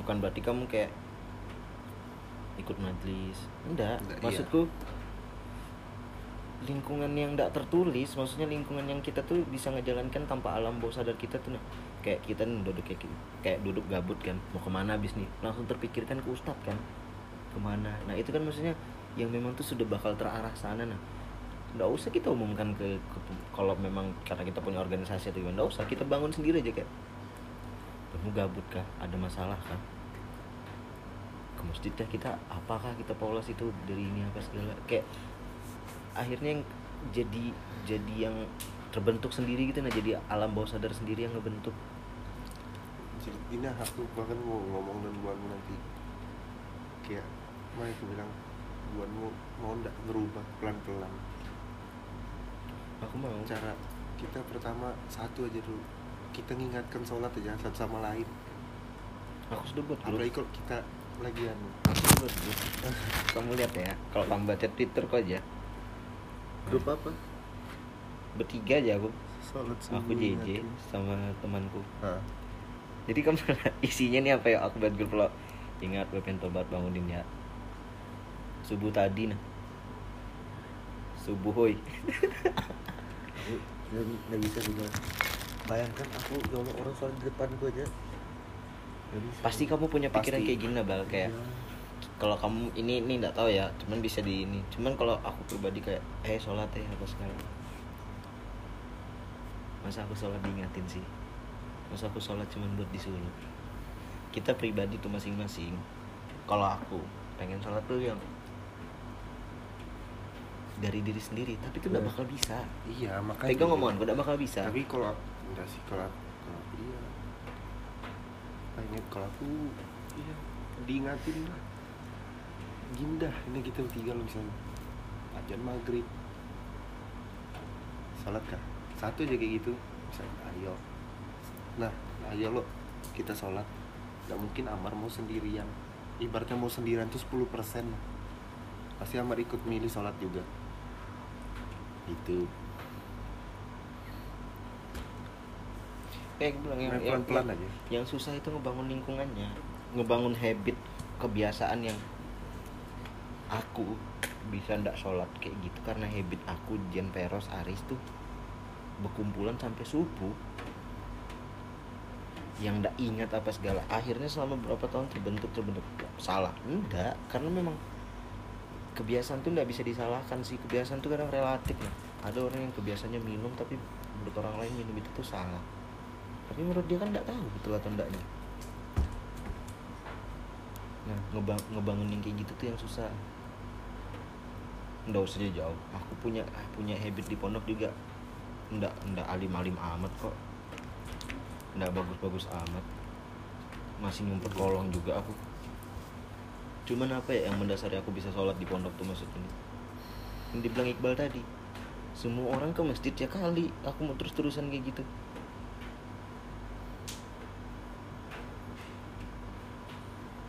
Bukan berarti kamu kayak ikut majlis. Enggak. Enggak, iya. maksudku lingkungan yang enggak tertulis maksudnya lingkungan yang kita tuh bisa ngejalankan tanpa alam bawah sadar kita tuh nah, kayak kita nih duduk kayak gitu, kayak duduk gabut kan mau ke mana abis nih? Langsung terpikirkan ke ustadz kan ke mana? Nah itu kan maksudnya yang memang tuh sudah bakal terarah sana nah nggak usah kita umumkan ke, ke- kalau memang karena kita punya organisasi atau gimana nggak usah kita bangun sendiri aja kayak kamu gabut kah? Ada masalah kah? Ke masjid dah kita apakah kita polos itu dari ini apa segala? Kayak akhirnya yang jadi jadi yang terbentuk sendiri gitu nah jadi alam bawah sadar sendiri yang ngebentuk. Ini aku bahkan mau ngomong dan buatmu nanti. Kayak mana aku bilang buatmu mau ndak berubah pelan-pelan aku mau. Cara kita pertama satu aja dulu. Kita ngingatkan sholat aja satu sama lain. Aku sudah buat apalagi kalau kita lagi anu. Aku sudah buat kamu lihat ya kalau kamu baca twitter kok aja. Grup apa? Bertiga aja aku. Sholat aku JJ sama temanku. Nah, jadi kamu isinya nih apa ya? Aku buat grup lo. Ingat gue pengen tobat bangunin ya. Subuh tadi nah subuh hoi. Aku nggak bisa juga. Bayangkan aku ya Allah orang sholat di depan gue aja. Bisa. pasti kamu punya pikiran Pasti. kayak gini bal kayak Iya. kalau kamu ini ini nggak tahu ya cuman bisa di ini. Cuman kalau aku pribadi kayak eh sholat ya apa segala. Masa aku sholat diingatin sih? Masa aku sholat cuma buat disuruh? Kita pribadi tuh masing-masing. Kalau aku pengen sholat tuh yang dari diri sendiri tapi itu nggak Iya. bakal bisa. Iya makanya pegang omongan gue nggak bakal bisa. Tapi kalau enggak sih kalau kalau aku iya. Pengen kalau aku iya diingatin lah. Gini dah ini kita bertiga loh misalnya. Ajan maghrib. Salat kah? Satu aja kayak gitu. Misalnya ayo. Nah ayo lo kita sholat nggak mungkin Amar mau sendirian. Ibaratnya mau sendirian tuh 10% lah pasti Amar ikut milih sholat juga itu. Kayak gue bilang yang, Main yang, pelan-pelan yang- aja. yang susah itu ngebangun lingkungannya ngebangun habit kebiasaan yang aku bisa ndak sholat kayak gitu karena habit aku Jen Peros Aris tuh berkumpulan sampai subuh. Yang ndak ingat apa segala. Akhirnya selama beberapa tahun terbentuk terbentuk? Salah. Enggak karena memang kebiasaan tuh nggak bisa disalahkan sih. Kebiasaan tuh kadang relatif lah ada orang yang kebiasaannya minum tapi menurut orang lain minum itu tuh salah. Tapi menurut dia kan nggak tahu betul atau enggaknya. Nah ngebang ngebangun yang kayak gitu tuh yang susah. Nggak usah jauh aku punya punya habit di pondok juga. Ndak ndak alim alim amat kok. Ndak bagus bagus amat. Masih ngumpet kolong juga aku cuman apa ya yang mendasari aku bisa sholat di pondok tuh maksudnya yang dibilang Iqbal tadi semua orang ke masjid ya kali aku mau terus terusan kayak gitu.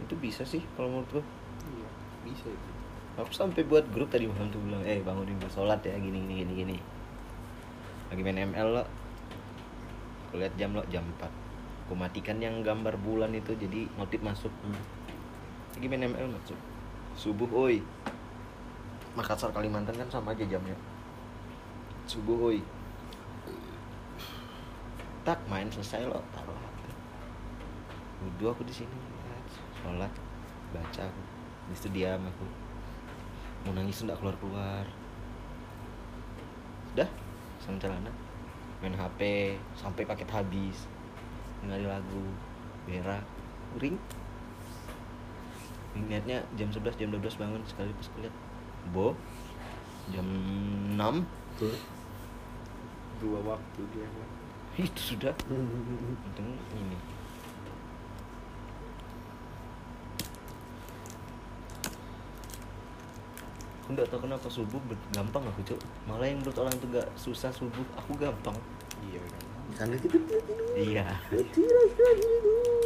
Itu bisa sih kalau menurut gue iya bisa itu. Aku sampai buat grup tadi malam tuh bilang eh bangunin gue sholat ya gini gini gini gini. Lagi main ML lo aku lihat jam lo jam 4 aku matikan yang gambar bulan itu jadi notif masuk lagi main ML masuk subuh oi. Makassar Kalimantan kan sama aja jamnya. Subuh oi. Tak main selesai lo taruh HP wudhu aku di sini sholat baca aku. Habis itu diam aku. Mau nangis enggak keluar keluar sudah sama celana. Main HP sampai paket habis. Dengerin lagu berak ring niatnya jam 11 jam 12 bangun sekali pas kulihat bo jam 6 tuh dua waktu dia itu sudah. Untung ini. Aku nggak tahu kenapa subuh gampang aku cok malah yang menurut orang itu gak susah subuh aku gampang. Iya kan sana gitu iya.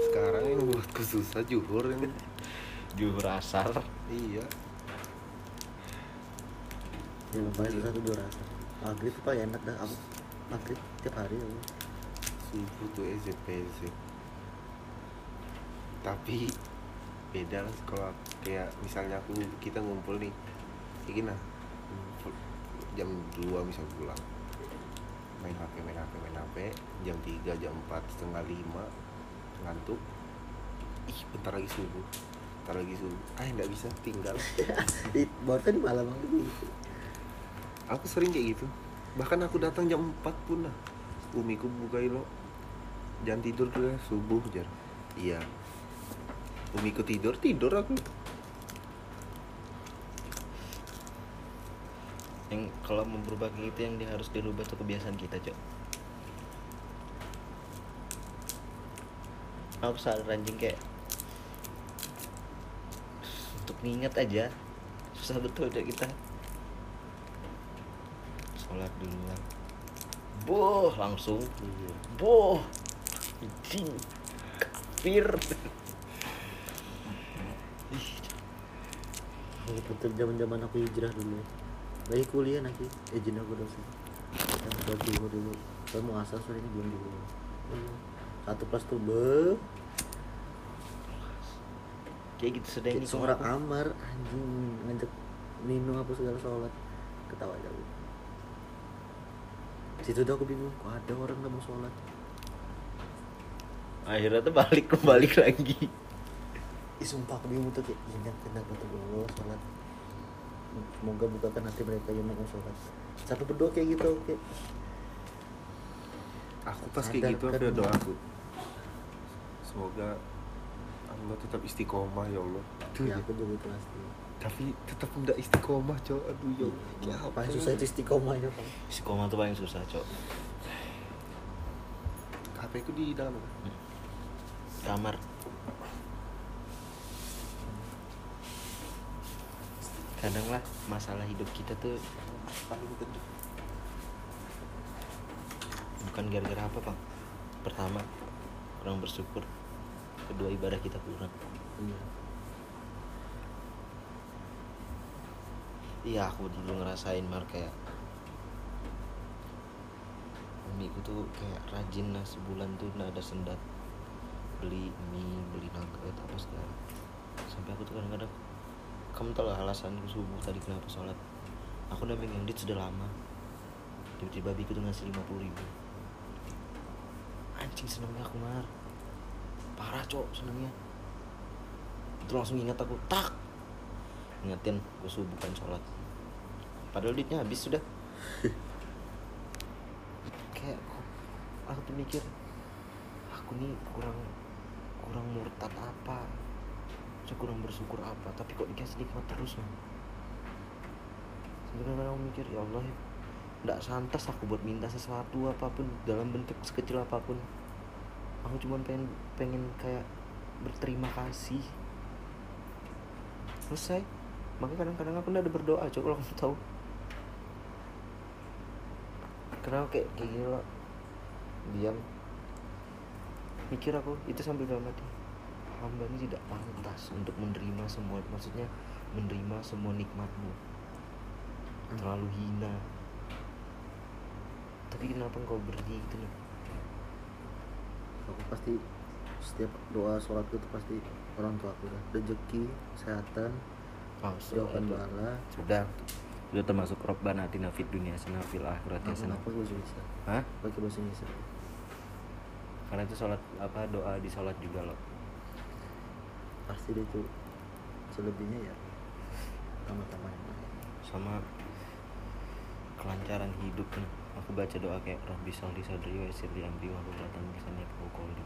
Sekarang yang buatku susah juhur ini juhur asar iya. Yang paling susah tuh dua rasa maghrib tuh paling enak dah aku maghrib tiap hari aku subuh tuh EZPZ tapi beda lah kalau kayak misalnya aku kita ngumpul nih. Kayak gini lah. Jam 2 misal pulang. Main HP main HP main HP jam 3 jam 4 setengah 5 ngantuk. Ih bentar lagi subuh bentar lagi subuh ah nggak bisa tinggal. Tadi malam aku gitu aku sering kayak gitu. Bahkan aku datang jam 4 pun lah. Umiku buka lo jangan tidur dulu ya subuh jar. Iya. Umiku tidur tidur aku. Yang kalau mau berubah kayak gitu yang dia harus dirubah tuh kebiasaan kita cok. Aku sadar anjing kayak nginget aja. Susah betul deh kita. Sholat duluan. Boh langsung. Iya. Boh. Anjing. Kafir. Aku betul zaman zaman aku hijrah dulu lagi kuliah nanti izin aku dosen yang udah dulu dulu. Saya mau asal sore ini belum dulu. Satu kelas tuh be kayak gitu sudah ini Kayak seorang amar anjing ngajak minum apa segala sholat. Ketawa aja aku. Situ tuh aku bingung kok ada orang nggak mau sholat? Akhirnya tuh balik kembali lagi. Ih sumpah aku bingung tuh kayak ingat kenapa tuh Allah sholat. Semoga bukakan hati mereka yang mau sholat. Sampai berdoa kayak gitu kayak. Aku pas Sadar kayak gitu aku kan. doa aku semoga Allah tetap istiqomah ya Allah. Tuh, ya aku juga itu pasti. Tapi tetap enggak istiqomah cowok aduh ya Allah. Kayak apa paling ya? susah itu istiqomah ya kan Istiqomah tuh paling susah cok. HP ku di dalam apa? kamar. Kadang lah masalah hidup kita tuh paling gede bukan gara-gara apa bang pertama kurang bersyukur kedua ibadah kita kurang. Iya. Iya aku dulu ngerasain mar kayak umiku tuh kayak rajin lah sebulan tuh nggak ada sendat. Beli mie beli nugget apa segala. Sampai aku tuh kadang-kadang kamu tau lah alasanku subuh tadi kenapa sholat. Aku udah megang duit sudah lama. Tiba-tiba biku tuh ngasih lima puluh ribu. Anjing senengnya aku mar parah cok senengnya. Itu langsung ingat aku. Tak! Ingetin gue subuh kan sholat. Padahal duitnya habis sudah. Kayak kok aku tuh mikir aku nih kurang kurang murtad apa? Saya kurang bersyukur apa? Tapi kok dikasih nikmat terus man? Sebenarnya aku mikir ya Allah nggak santas aku buat minta sesuatu apa pun dalam bentuk sekecil apa pun aku cuma pengen pengen kayak berterima kasih. Selesai. Makanya kadang-kadang aku ada berdoa coba kamu tahu. Kenapa kayak kayak gini loh diam. Mikir aku itu sambil dalam hati. Hamba ini tidak pantas untuk menerima semua maksudnya menerima semua nikmatmu. Terlalu hina. Tapi kenapa engkau beri itu nih aku pasti setiap doa sholatku itu pasti orang tua aku dah rezeki kesehatan oh, jauhkan bala. Sudah. Sudah termasuk robbana atina fid dunia hasanah fil akhirati aku hasanah. apa bahasa Indonesia. Hah? pakai bahasa Indonesia. Karena itu sholat apa doa di sholat juga loh. Pasti deh itu selebihnya ya sama-sama sama kelancaran hidup nih aku baca doa kayak Rabbi salli sadri wa yassir li amri wa hlul lisani yafqahu qawli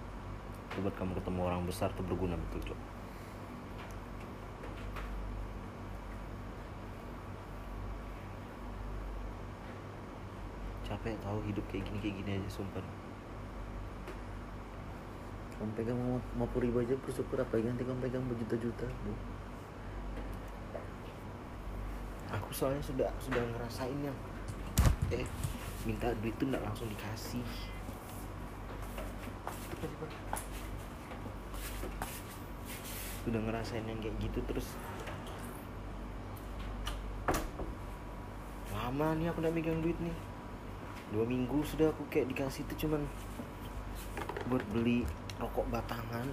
itu buat kamu ketemu orang besar tuh berguna betul cok capek tahu hidup kayak gini kayak gini aja sumpah. Kamu pegang mau ribu aja bersyukur apa nanti kamu pegang berjuta-juta bu? Aku soalnya sudah sudah ngerasain yang eh minta duit tuh nggak langsung dikasih. Sudah ngerasain yang kayak gitu terus. Lama nih aku udah megang duit nih. Dua minggu sudah aku kayak dikasih tuh cuman buat beli rokok batangan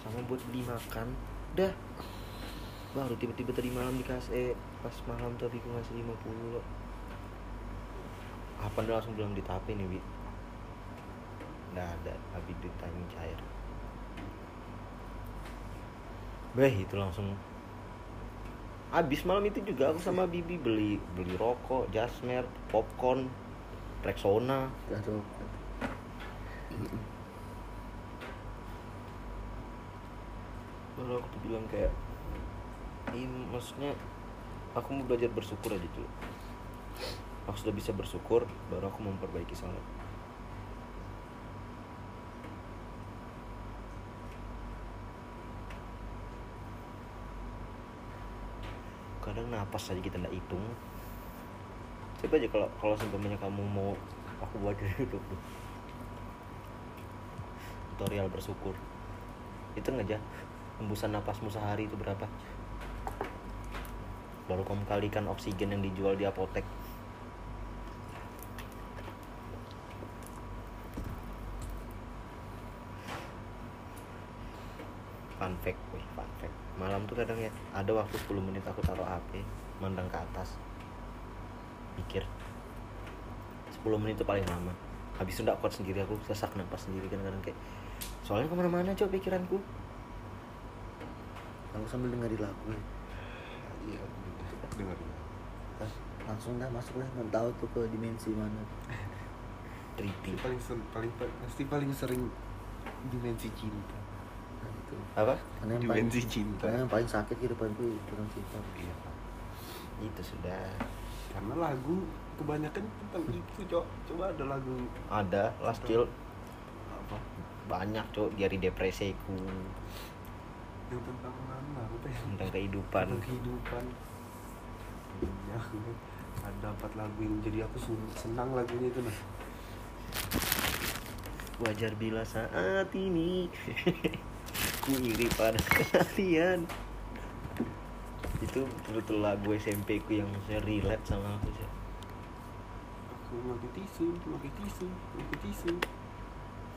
sama buat beli makan. Udah baru tiba-tiba tadi malam dikasih eh pas malam tuh aku ngasih 50 loh apa dah langsung bilang di tape nih bi nggak ada habis timing cair Beh itu langsung habis malam itu juga aku sama Bibi beli beli rokok, jasmer, popcorn, Rexona. ada Lalu aku tuh bilang kayak ini maksudnya aku mau belajar bersyukur aja dulu. Aku sudah bisa bersyukur, baru aku memperbaiki salat. Kadang napas aja kita nggak hitung. Coba aja kalau kalau seumpamanya kamu mau aku buat hidup tuh. Tutorial bersyukur. Hitung aja hembusan napasmu sehari itu berapa? Baru kamu kalikan oksigen yang dijual di apotek. Fun fact, wih, fun fact. Malam tuh kadang ya. Ada waktu 10 menit aku taruh HP, mandang ke atas. Mikir. 10 menit itu paling lama. Habis itu kuat sendiri aku sesak napas sendiri kan kadang kayak soalnya ke mana-mana coba pikiranku. Aku sambil dengerin lagu ya. iya dengar Hah, langsung dah masuk lah tahu tuh ke dimensi mana. Treaty paling paling pasti paling sering dimensi cinta Nah, itu. Apa? Karena yang paling cinta. karena yang paling sakit kehidupanku tentang cinta. Iya itu sudah. Karena lagu kebanyakan tentang itu cok. Coba ada lagu ada last chill apa banyak cok. Dari depresiku yang tentang mana? Apa ya? Tentang kehidupan. Tentang kehidupan. Iya ada empat lagu yang jadi aku senang lagunya itu nah wajar bila saat ini ku iri pada kalian itu betul lagu SMP ku yang saya relate sama aku sih aku pakai tisu pakai tisu pakai tisu.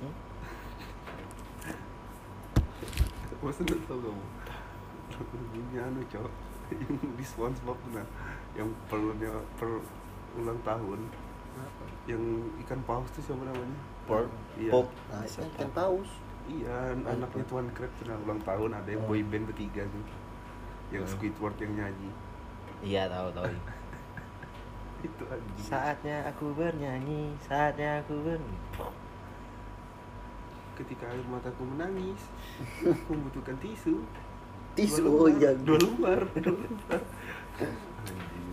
Hmm? Masa nggak tau kamu? Lagunya anu cok. Yang di Spongebob nah. Yang perlunya per ulang tahun. Apa? Yang ikan paus tuh siapa namanya? Pop Iya. pop nah itu Siapa? kan paus Iya, anaknya Tuan Crab nah, ulang tahun ada yang Oh. boy band bertiga tuh. Yang Hmm. Squidward yang nyanyi. Iya tahu tahu. Itu anjing. Saatnya aku bernyanyi saatnya aku ber Ketika air mataku menangis Aku membutuhkan tisu. Tisu Dua oh iya. Dua lembar Dua lembar Anjing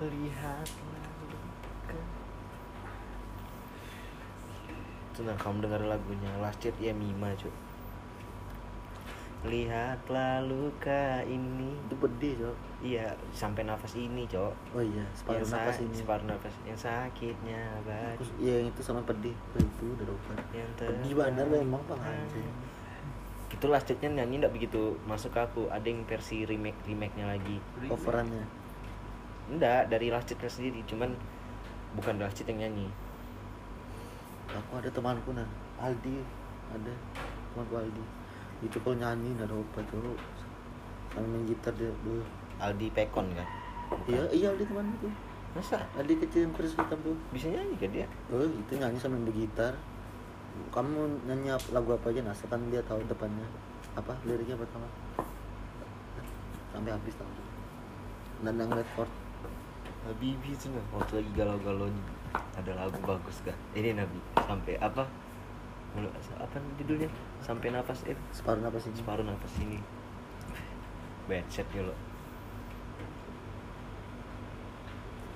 lihatlah luka. Tenang kamu dengar lagunya Last Cheat ya Mima cuy Lihatlah luka ini. Itu pedih cok. Iya sampai nafas ini cok. Oh iya separuh Yang nafas ini. Separuh nafas. Yang sakitnya Terus, iya yang itu sama pedih. Oh, itu udah lupa. Yang pedih bener memang anjing. Itu Last Cheat-nya nyanyi nggak begitu masuk ke aku. Ada yang versi remake remake-nya lagi. Coverannya? Enggak dari Last Cheat-nya sendiri. Cuman bukan Last Cheat yang nyanyi aku ada temanku nah Aldi ada. Temanku Aldi. Itu kalau nyanyi nggak ada obat tuh. Sama main gitar dia dulu Aldi Pekon kan? Bukan. iya iya Aldi teman itu Masa? Aldi kecil yang kurus hitam tuh. Bisa nyanyi kan dia? oh itu nyanyi sambil bergitar. Kamu nyanyi lagu apa aja nah kan dia tahu depannya. Apa? Liriknya pertama sampai habis tahu dan yang record Habibi itu waktu lagi galau-galaunya ada lagu bagus kan? Ini Nabi sampai apa? Mulu- apa judulnya? Sampai nafas eh separuh apa sih separuh nafas ini. Bad set ya lo.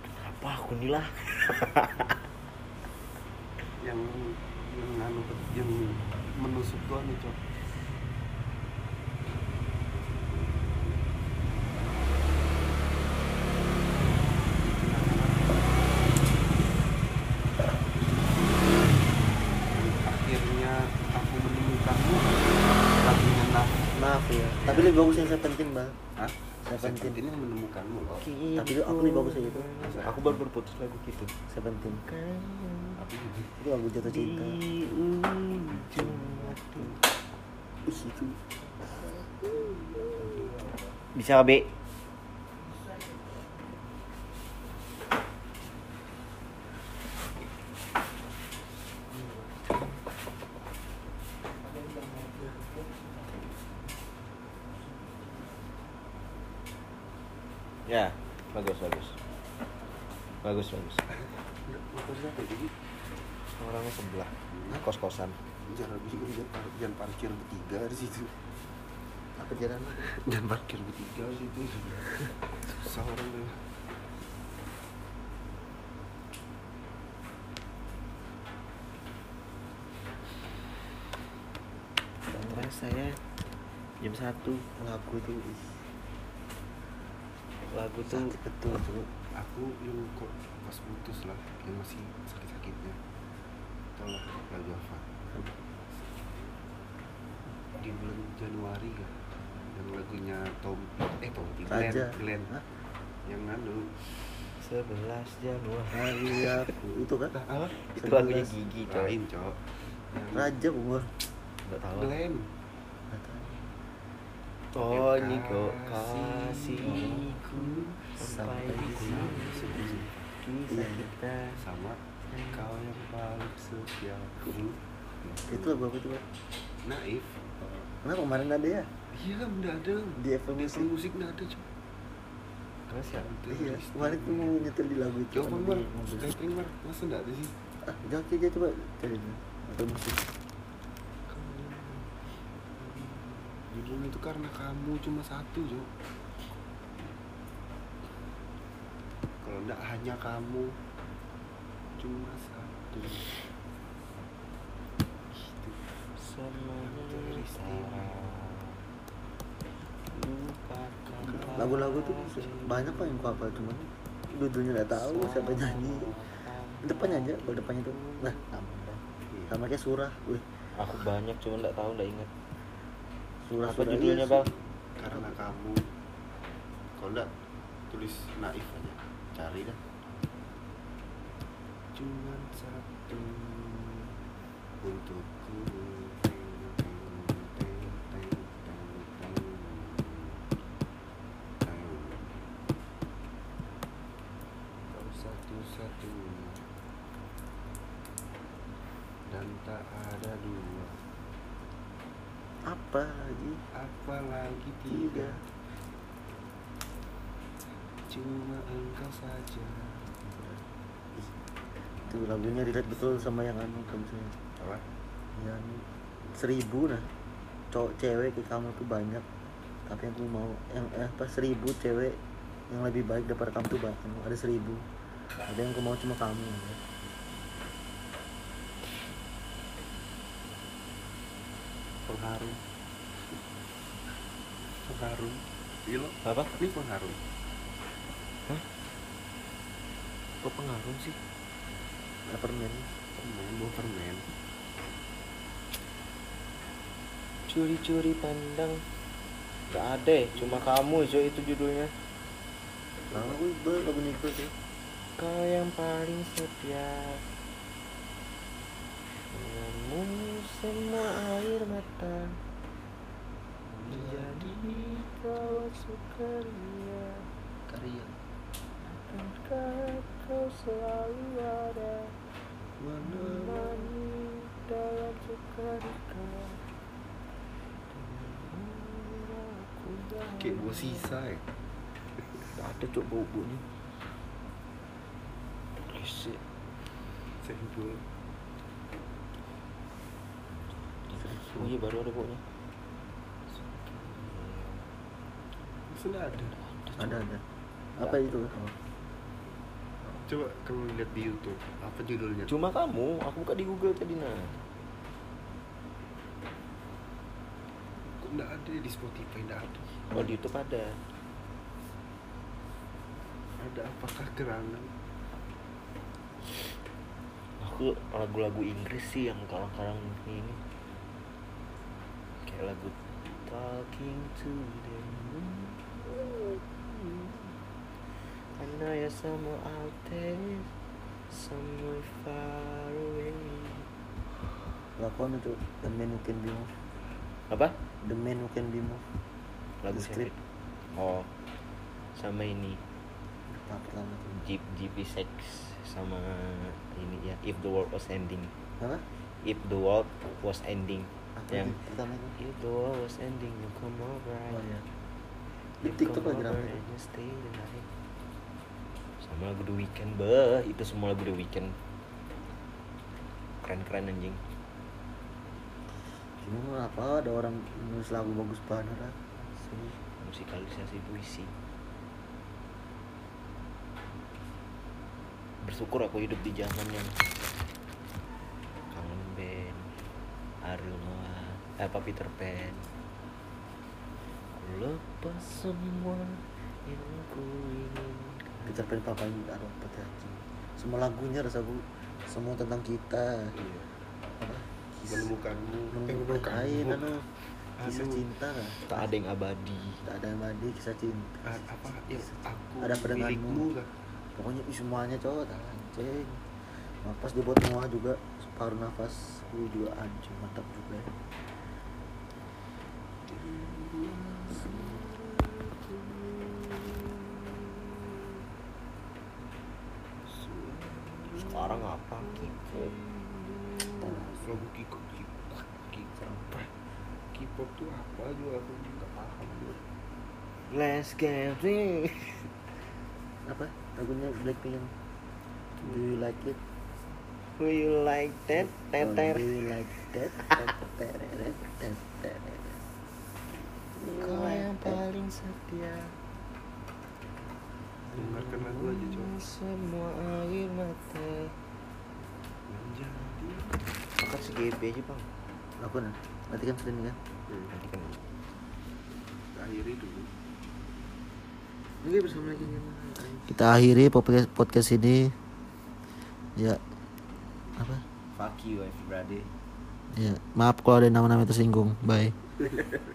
Kenapa aku nih lah? Yang yang anu yang menusuk tuh anu cok akhirnya aku menemukanmu lagunya nah maaf ya tapi lebih bagus yang Seventeen bang Hah? Seventeen. ini yang menemukanmu loh. Tapi aku lebih bagus kayak gitu. aku baru berputus lagu gitu. Seventeen. Aku itu lagu jatuh cinta. Di ujung waktu itu. Bisa B ya bagus bagus bagus bagus motornya kayak gini orangnya sebelah kos kosan jangan jangan, par- jangan parkir bertiga di situ apa jalan jangan parkir bertiga di situ susah orang deh terasa ya jam satu. Lagu itu ih, lagu tuh sakit betul tuh aku yang kok pas putus lah yang masih sakit-sakitnya. Tau lah lagu apa? Di bulan Januari kan yang lagunya Tom eh Tom Glenn Glenn. Hah? yang anu. Sebelas Januari. Hari aku. Itu kan? Apa? Itu lagunya gigi coy lain cok. Yang raja umur. Nggak tahu. Glenn. Oh ini kok Kasih. kasihku sampai di di sini Iya. kita sama kau yang paling setiaku itu lagu apa itu Bang? naif kenapa kemarin ada ya iya kan udah ada di Music Apple Music udah ada cok Terus ya? iya kemarin tuh mau nyetel di lagu itu Coba. Skyping Mar, masa enggak ada sih? ah jangan coba cari atau musik Judulnya itu karena kamu cuma satu, Jo. Kalau enggak hanya kamu cuma satu. Gitu. Lupakan lagu-lagu tuh banyak pak yang gua hafal cuman judulnya nggak tahu siapa nyanyi depannya aja kalau depannya tuh nah sama kayak surah wih Aku banyak cuma nggak tahu nggak ingat. Surah Apa judulnya iya, bang? karena kamu kalau enggak tulis naif aja. Cari dah. Cuma satu untukku kau satu-satu dan tak ada dua apa lagi apalagi tiga cuma itu lagunya relate betul sama yang anu kamu saya apa? Yang seribu nah. Cowok cewek kayak kamu tuh banyak. Tapi aku mau yang eh, apa seribu cewek yang lebih baik daripada kamu tuh banyak. Ada seribu. Ada yang aku mau cuma kamu. Pengharum pengharum Gila, Apa? ini pengharum Hah? Kok pengaruh sih? ada permen permen mau permen Curi-curi pandang. Gak ada, cuma kamu Jo itu judulnya. lagu itu lagu Niko sih Kau yang paling setia. Denganmu semua air mata menjadi kau sukaria. karya kau selalu ada menemani dalam buah sisa ya Gak ada cok bau baunya. Risik. sendul Oh iya baru ada baunya. sudah ada. Ada ada apa itu coba kamu lihat di YouTube apa judulnya Cuma kamu, aku buka di Google tadi nah. kok nggak ada di Spotify nggak ada Oh di YouTube ada. ada apakah gerangan Aku lagu-lagu Inggris sih yang karang-karang ini. Kayak lagu Talking to the Moon. Know you're somewhere out there, somewhere far away. lakukan itu the man who can be moved Apa? the man who can be moved Lagu The Script. Oh, sama ini apa pertama tuh Jeep GP Sex sama ini ya If the World Was Ending. apa If the World Was Ending. apa yang pertama itu If the world was ending, you come over. oh ya Di TikTok lagi over Sama lagu The Weeknd, beh itu semua lagu The Weeknd. Keren-keren anjing. cuma apa ada orang nulis lagu bagus banget lah Musikalisasi puisi. Bersyukur aku hidup di zaman yang kangen band, Ariel Noah, eh, apa Peter Pan. Lepas semua yang ku inginkan. Peter Pan papa ini ada apa ya semua lagunya rasa bu semua tentang kita. Iya. Apa? Menemukanmu. Eh, menemukan menemukanmu lain anu kisah cinta Tak ada yang abadi. tak ada yang mandi kisah cinta. A- apa? Ya aku Ada kah pokoknya semuanya cowok tak anjing. Pas dibuat Noah juga paruh nafas gue juga anjing mantap juga Sekarang apa? K-pop. lagu K-pop K-pop K-pop K-pop tuh apa juga aku nggak paham juga Let's get it. apa lagunya Blackpink yang Do you like it? Do you like that? Teter. Do you like that? Teteret. Kau yang paling setia. Dengarkan lagu aja coba Semua air mata. menjadi Makan segebe aja bang. Aku nah, nanti kan sudah nih kan. Nanti kan. akhiri dulu Oke bersama lagi. Kita akhiri podcast podcast ini. Ya. Apa? Fuck you everybody. Ya, maaf kalau ada nama-nama tersinggung. Bye.